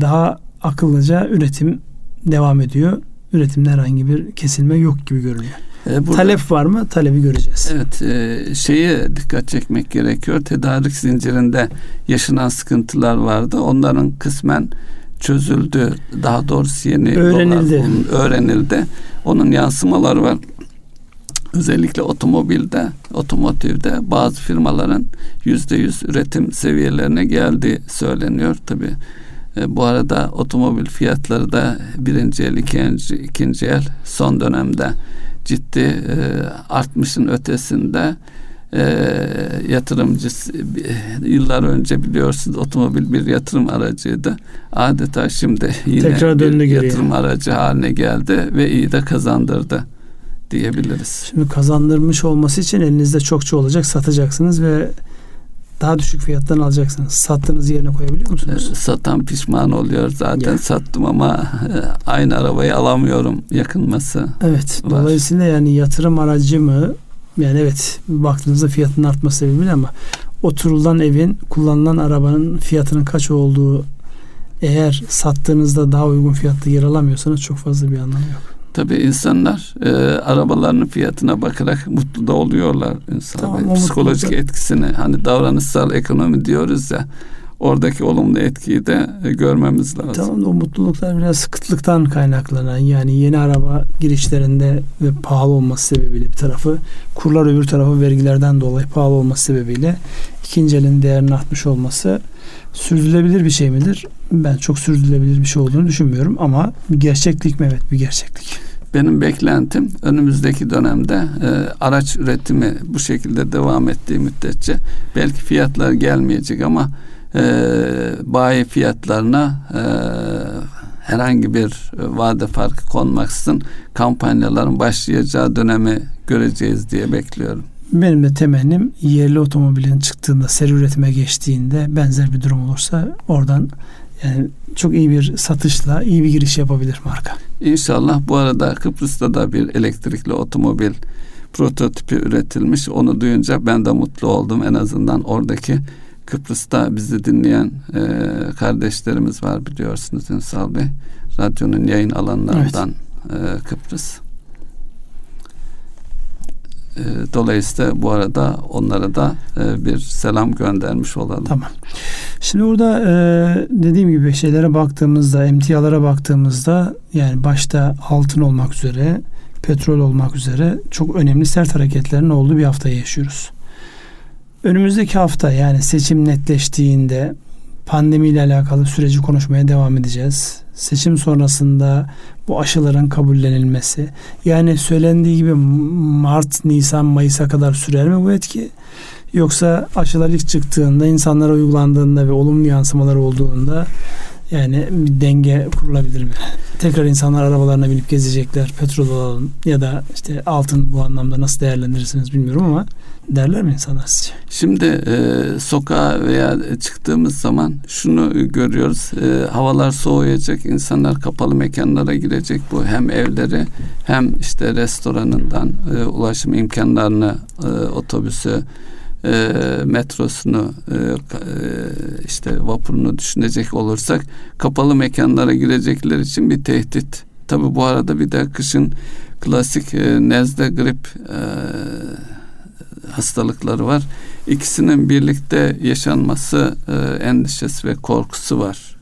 daha akıllıca üretim devam ediyor. Üretimde herhangi bir kesilme yok gibi görünüyor. E, burada, Talep var mı? Talebi göreceğiz. Evet, e, şeye dikkat çekmek gerekiyor. Tedarik zincirinde yaşanan sıkıntılar vardı. Onların kısmen çözüldü. Daha doğrusu yeni öğrenildi. Dolar, öğrenildi. Onun yansımaları var. Özellikle otomobilde, otomotivde bazı firmaların yüzde yüz üretim seviyelerine geldiği söyleniyor. Tabi e, bu arada otomobil fiyatları da birinci el, ikinci, ikinci el son dönemde ciddi e, artmışın ötesinde e, yatırımcı yıllar önce biliyorsunuz otomobil bir yatırım aracıydı. Adeta şimdi [LAUGHS] yine Tekrar bir yatırım aracı haline geldi ve iyi de kazandırdı diyebiliriz. Şimdi kazandırmış olması için elinizde çokça olacak satacaksınız ve daha düşük fiyattan alacaksınız. Sattığınız yerine koyabiliyor musunuz? Satan pişman oluyor zaten. Ya. Sattım ama e, aynı arabayı alamıyorum yakınması. Evet. Var. Dolayısıyla yani yatırım aracı mı? Yani evet baktığınızda fiyatının artması sebebiyle ama oturulan evin kullanılan arabanın fiyatının kaç olduğu eğer sattığınızda daha uygun fiyatlı yer alamıyorsanız çok fazla bir anlamı yok. Tabii insanlar e, arabalarının fiyatına bakarak mutlu da oluyorlar insan. Tamam, Psikolojik mutlulukta. etkisini hani davranışsal ekonomi diyoruz ya oradaki olumlu etkiyi de e, görmemiz lazım. Tamam o mutluluklar biraz sıkıntılıktan kaynaklanan yani yeni araba girişlerinde ve pahalı olması sebebiyle bir tarafı kurlar öbür tarafı vergilerden dolayı pahalı olması sebebiyle ikinci elin değerinin artmış olması sürdürülebilir bir şey midir? Ben çok sürdürülebilir bir şey olduğunu düşünmüyorum ama bir gerçeklik mi? Evet bir gerçeklik. Benim beklentim önümüzdeki dönemde e, araç üretimi bu şekilde devam ettiği müddetçe belki fiyatlar gelmeyecek ama e, bayi fiyatlarına e, herhangi bir vade farkı konmaksızın kampanyaların başlayacağı dönemi göreceğiz diye bekliyorum. Benim de temennim yerli otomobilin çıktığında seri üretime geçtiğinde benzer bir durum olursa oradan yani çok iyi bir satışla iyi bir giriş yapabilir marka. İnşallah bu arada Kıbrıs'ta da bir elektrikli otomobil prototipi üretilmiş. Onu duyunca ben de mutlu oldum. En azından oradaki Kıbrıs'ta bizi dinleyen e, kardeşlerimiz var biliyorsunuz Ünsal Bey. Radyonun yayın alanlarından evet. e, Kıbrıs. E, dolayısıyla bu arada onlara da e, bir selam göndermiş olalım. Tamam. Şimdi burada e, dediğim gibi şeylere baktığımızda, emtialara baktığımızda yani başta altın olmak üzere, petrol olmak üzere çok önemli sert hareketlerin olduğu bir hafta yaşıyoruz. Önümüzdeki hafta yani seçim netleştiğinde pandemiyle alakalı süreci konuşmaya devam edeceğiz. Seçim sonrasında bu aşıların kabullenilmesi yani söylendiği gibi Mart, Nisan, Mayıs'a kadar sürer mi bu etki? Yoksa aşılar ilk çıktığında insanlara uygulandığında ve olumlu yansımalar olduğunda yani bir denge kurulabilir mi? Tekrar insanlar arabalarına binip gezecekler, petrol alalım ya da işte altın bu anlamda nasıl değerlendirirsiniz bilmiyorum ama derler mi insanlar sizce? Şimdi e, sokağa veya çıktığımız zaman şunu görüyoruz. E, havalar soğuyacak, insanlar kapalı mekanlara girecek. Bu hem evleri hem işte restoranından e, ulaşım imkanlarını, e, otobüsü, e, metrosunu e, e, işte vapurunu düşünecek olursak kapalı mekanlara girecekler için bir tehdit. Tabi bu arada bir de kışın klasik e, nezle grip e, hastalıkları var. İkisinin birlikte yaşanması e, endişesi ve korkusu var.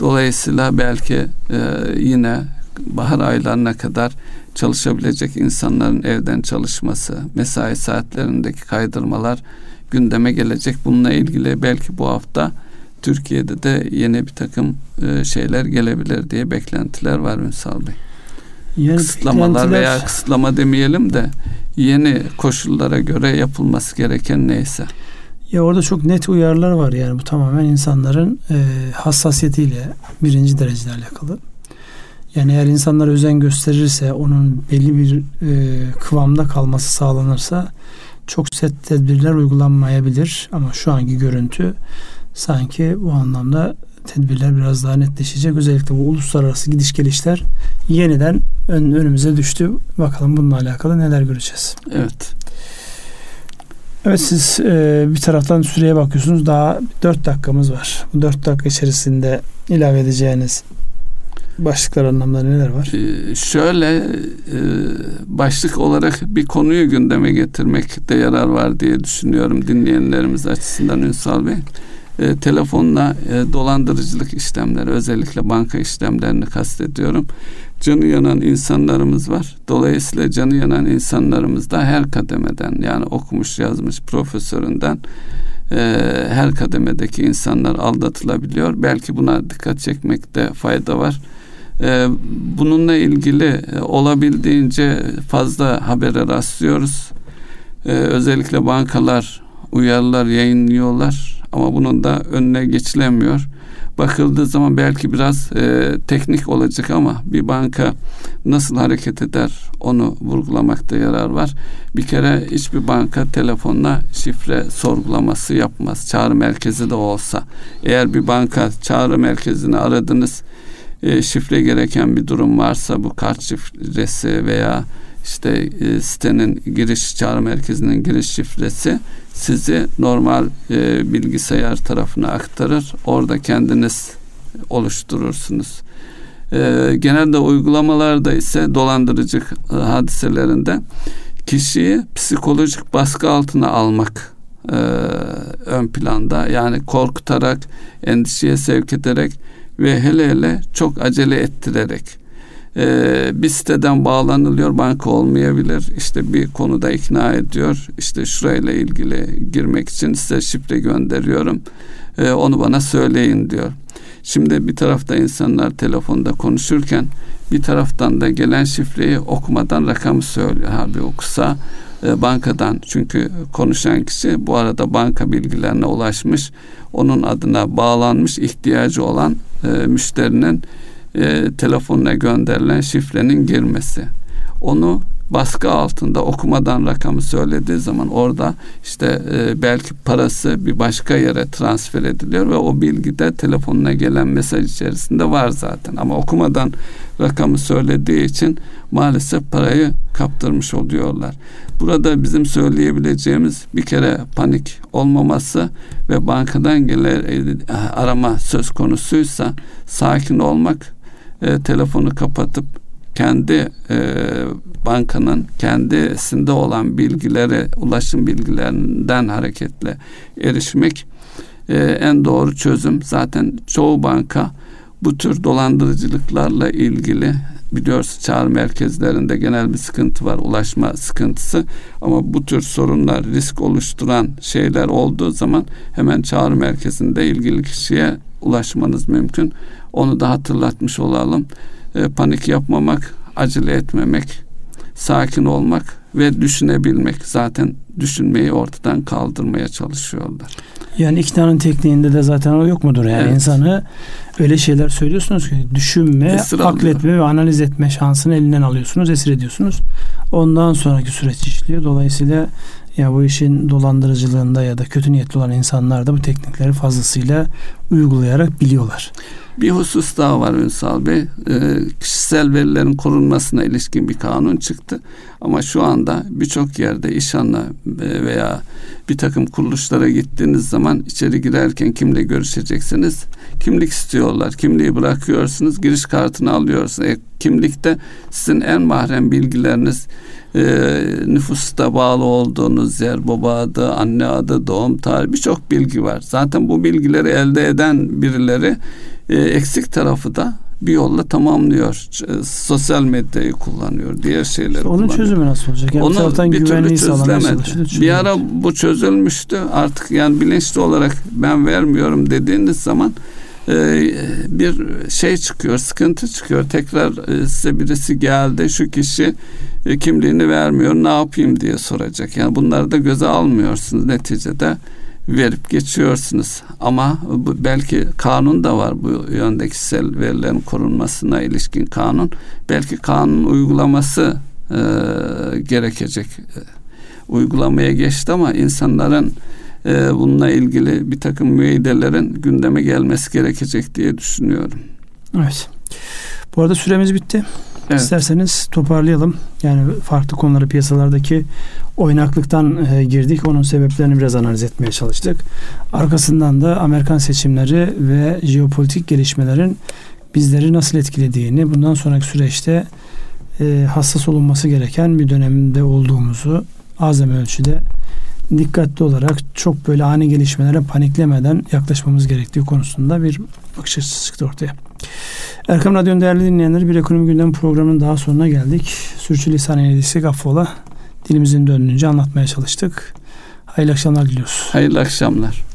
Dolayısıyla belki e, yine bahar aylarına kadar çalışabilecek insanların evden çalışması, mesai saatlerindeki kaydırmalar gündeme gelecek. Bununla ilgili belki bu hafta Türkiye'de de yeni bir takım e, şeyler gelebilir diye beklentiler var Ünsal Bey. Yani Kısıtlamalar veya kısıtlama demeyelim de yeni koşullara göre yapılması gereken neyse. Ya orada çok net uyarılar var yani bu tamamen insanların e, hassasiyetiyle birinci derecede alakalı. Yani eğer insanlar özen gösterirse onun belli bir e, kıvamda kalması sağlanırsa çok set tedbirler uygulanmayabilir ama şu anki görüntü sanki bu anlamda tedbirler biraz daha netleşecek. Özellikle bu uluslararası gidiş gelişler yeniden ön, önümüze düştü. Bakalım bununla alakalı neler göreceğiz. Evet. Evet siz e, bir taraftan süreye bakıyorsunuz. Daha 4 dakikamız var. Bu 4 dakika içerisinde ilave edeceğiniz başlıklar anlamları neler var? Ee, şöyle e, başlık olarak bir konuyu gündeme getirmekte yarar var diye düşünüyorum dinleyenlerimiz açısından Ünsal Bey. E, telefonla e, dolandırıcılık işlemleri özellikle banka işlemlerini kastediyorum. Canı yanan insanlarımız var. Dolayısıyla canı yanan insanlarımız da her kademeden yani okumuş yazmış profesöründen e, her kademedeki insanlar aldatılabiliyor. Belki buna dikkat çekmekte fayda var. E, bununla ilgili e, olabildiğince fazla habere rastlıyoruz. E, özellikle bankalar uyarılar yayınlıyorlar ama bunun da önüne geçilemiyor. Bakıldığı zaman belki biraz e, teknik olacak ama bir banka nasıl hareket eder onu vurgulamakta yarar var. Bir kere hiçbir banka telefonla şifre sorgulaması yapmaz. Çağrı merkezi de olsa. Eğer bir banka çağrı merkezini aradınız e, şifre gereken bir durum varsa bu kart şifresi veya işte e, sitenin giriş çağrı merkezinin giriş şifresi sizi normal e, bilgisayar tarafına aktarır. Orada kendiniz oluşturursunuz. Genelde uygulamalarda ise dolandırıcı hadiselerinde kişiyi psikolojik baskı altına almak ön planda. Yani korkutarak, endişeye sevk ederek ve hele hele çok acele ettirerek e, bir siteden bağlanılıyor banka olmayabilir. İşte bir konuda ikna ediyor. İşte şurayla ilgili girmek için size şifre gönderiyorum. E, onu bana söyleyin diyor. Şimdi bir tarafta insanlar telefonda konuşurken bir taraftan da gelen şifreyi okumadan rakamı söylüyor. Abi okusa e, bankadan. Çünkü konuşan kişi bu arada banka bilgilerine ulaşmış onun adına bağlanmış ihtiyacı olan e, müşterinin e, telefonuna gönderilen şifrenin girmesi. Onu baskı altında okumadan rakamı söylediği zaman orada işte e, belki parası bir başka yere transfer ediliyor ve o bilgi de telefonuna gelen mesaj içerisinde var zaten ama okumadan rakamı söylediği için maalesef parayı kaptırmış oluyorlar. Burada bizim söyleyebileceğimiz bir kere panik olmaması ve bankadan gelen arama söz konusuysa sakin olmak, e, telefonu kapatıp kendi e, bankanın kendisinde olan bilgilere ulaşım bilgilerinden hareketle erişmek e, en doğru çözüm. Zaten çoğu banka bu tür dolandırıcılıklarla ilgili biliyoruz çağrı merkezlerinde genel bir sıkıntı var ulaşma sıkıntısı ama bu tür sorunlar risk oluşturan şeyler olduğu zaman hemen çağrı merkezinde ilgili kişiye ulaşmanız mümkün. Onu da hatırlatmış olalım. E, panik yapmamak, acele etmemek, sakin olmak ve düşünebilmek. Zaten düşünmeyi ortadan kaldırmaya çalışıyorlar. Yani iktidarın tekniğinde de zaten o yok mudur? Yani evet. insanı öyle şeyler söylüyorsunuz ki düşünme, esir akletme alıyor. ve analiz etme şansını elinden alıyorsunuz, esir ediyorsunuz. Ondan sonraki süreç işliyor. Dolayısıyla ya bu işin dolandırıcılığında ya da kötü niyetli olan insanlar da bu teknikleri fazlasıyla uygulayarak biliyorlar. Bir husus daha var Ünsal Bey. E, kişisel verilerin korunmasına ilişkin bir kanun çıktı. Ama şu anda birçok yerde işanla e, veya bir takım kuruluşlara gittiğiniz zaman içeri girerken kimle görüşeceksiniz? Kimlik istiyorlar. Kimliği bırakıyorsunuz. Giriş kartını alıyorsunuz. E, kimlikte sizin en mahrem bilgileriniz e, nüfusta bağlı olduğunuz yer, baba adı, anne adı, doğum tarihi birçok bilgi var. Zaten bu bilgileri elde eden birileri e, eksik tarafı da bir yolla tamamlıyor. E, sosyal medyayı kullanıyor. Diğer şeyleri işte onun kullanıyor. çözümü nasıl olacak? Yani Onu bir türlü çözülemedi. Bir ara bu çözülmüştü. Artık yani bilinçli olarak ben vermiyorum dediğiniz zaman e, bir şey çıkıyor, sıkıntı çıkıyor. Tekrar e, size birisi geldi, şu kişi kimliğini vermiyor, ne yapayım diye soracak. Yani bunları da göze almıyorsunuz neticede verip geçiyorsunuz. Ama bu, belki kanun da var bu yönde kişisel verilerin korunmasına ilişkin kanun. Belki kanun uygulaması e, gerekecek. E, uygulamaya geçti ama insanların e, bununla ilgili bir takım müeydelerin gündeme gelmesi gerekecek diye düşünüyorum. Evet. Bu arada süremiz bitti. Evet. İsterseniz toparlayalım. Yani farklı konuları piyasalardaki oynaklıktan e, girdik. Onun sebeplerini biraz analiz etmeye çalıştık. Arkasından da Amerikan seçimleri ve jeopolitik gelişmelerin bizleri nasıl etkilediğini, bundan sonraki süreçte e, hassas olunması gereken bir dönemde olduğumuzu azam ölçüde dikkatli olarak çok böyle ani gelişmelere paniklemeden yaklaşmamız gerektiği konusunda bir bakış açısı çıktı ortaya. Erkam Radyo'nun değerli dinleyenleri bir ekonomi gündem programının daha sonuna geldik. Sürçülisan eylediysek affola. Dilimizin döndüğünce anlatmaya çalıştık. Hayırlı akşamlar diliyoruz. Hayırlı akşamlar.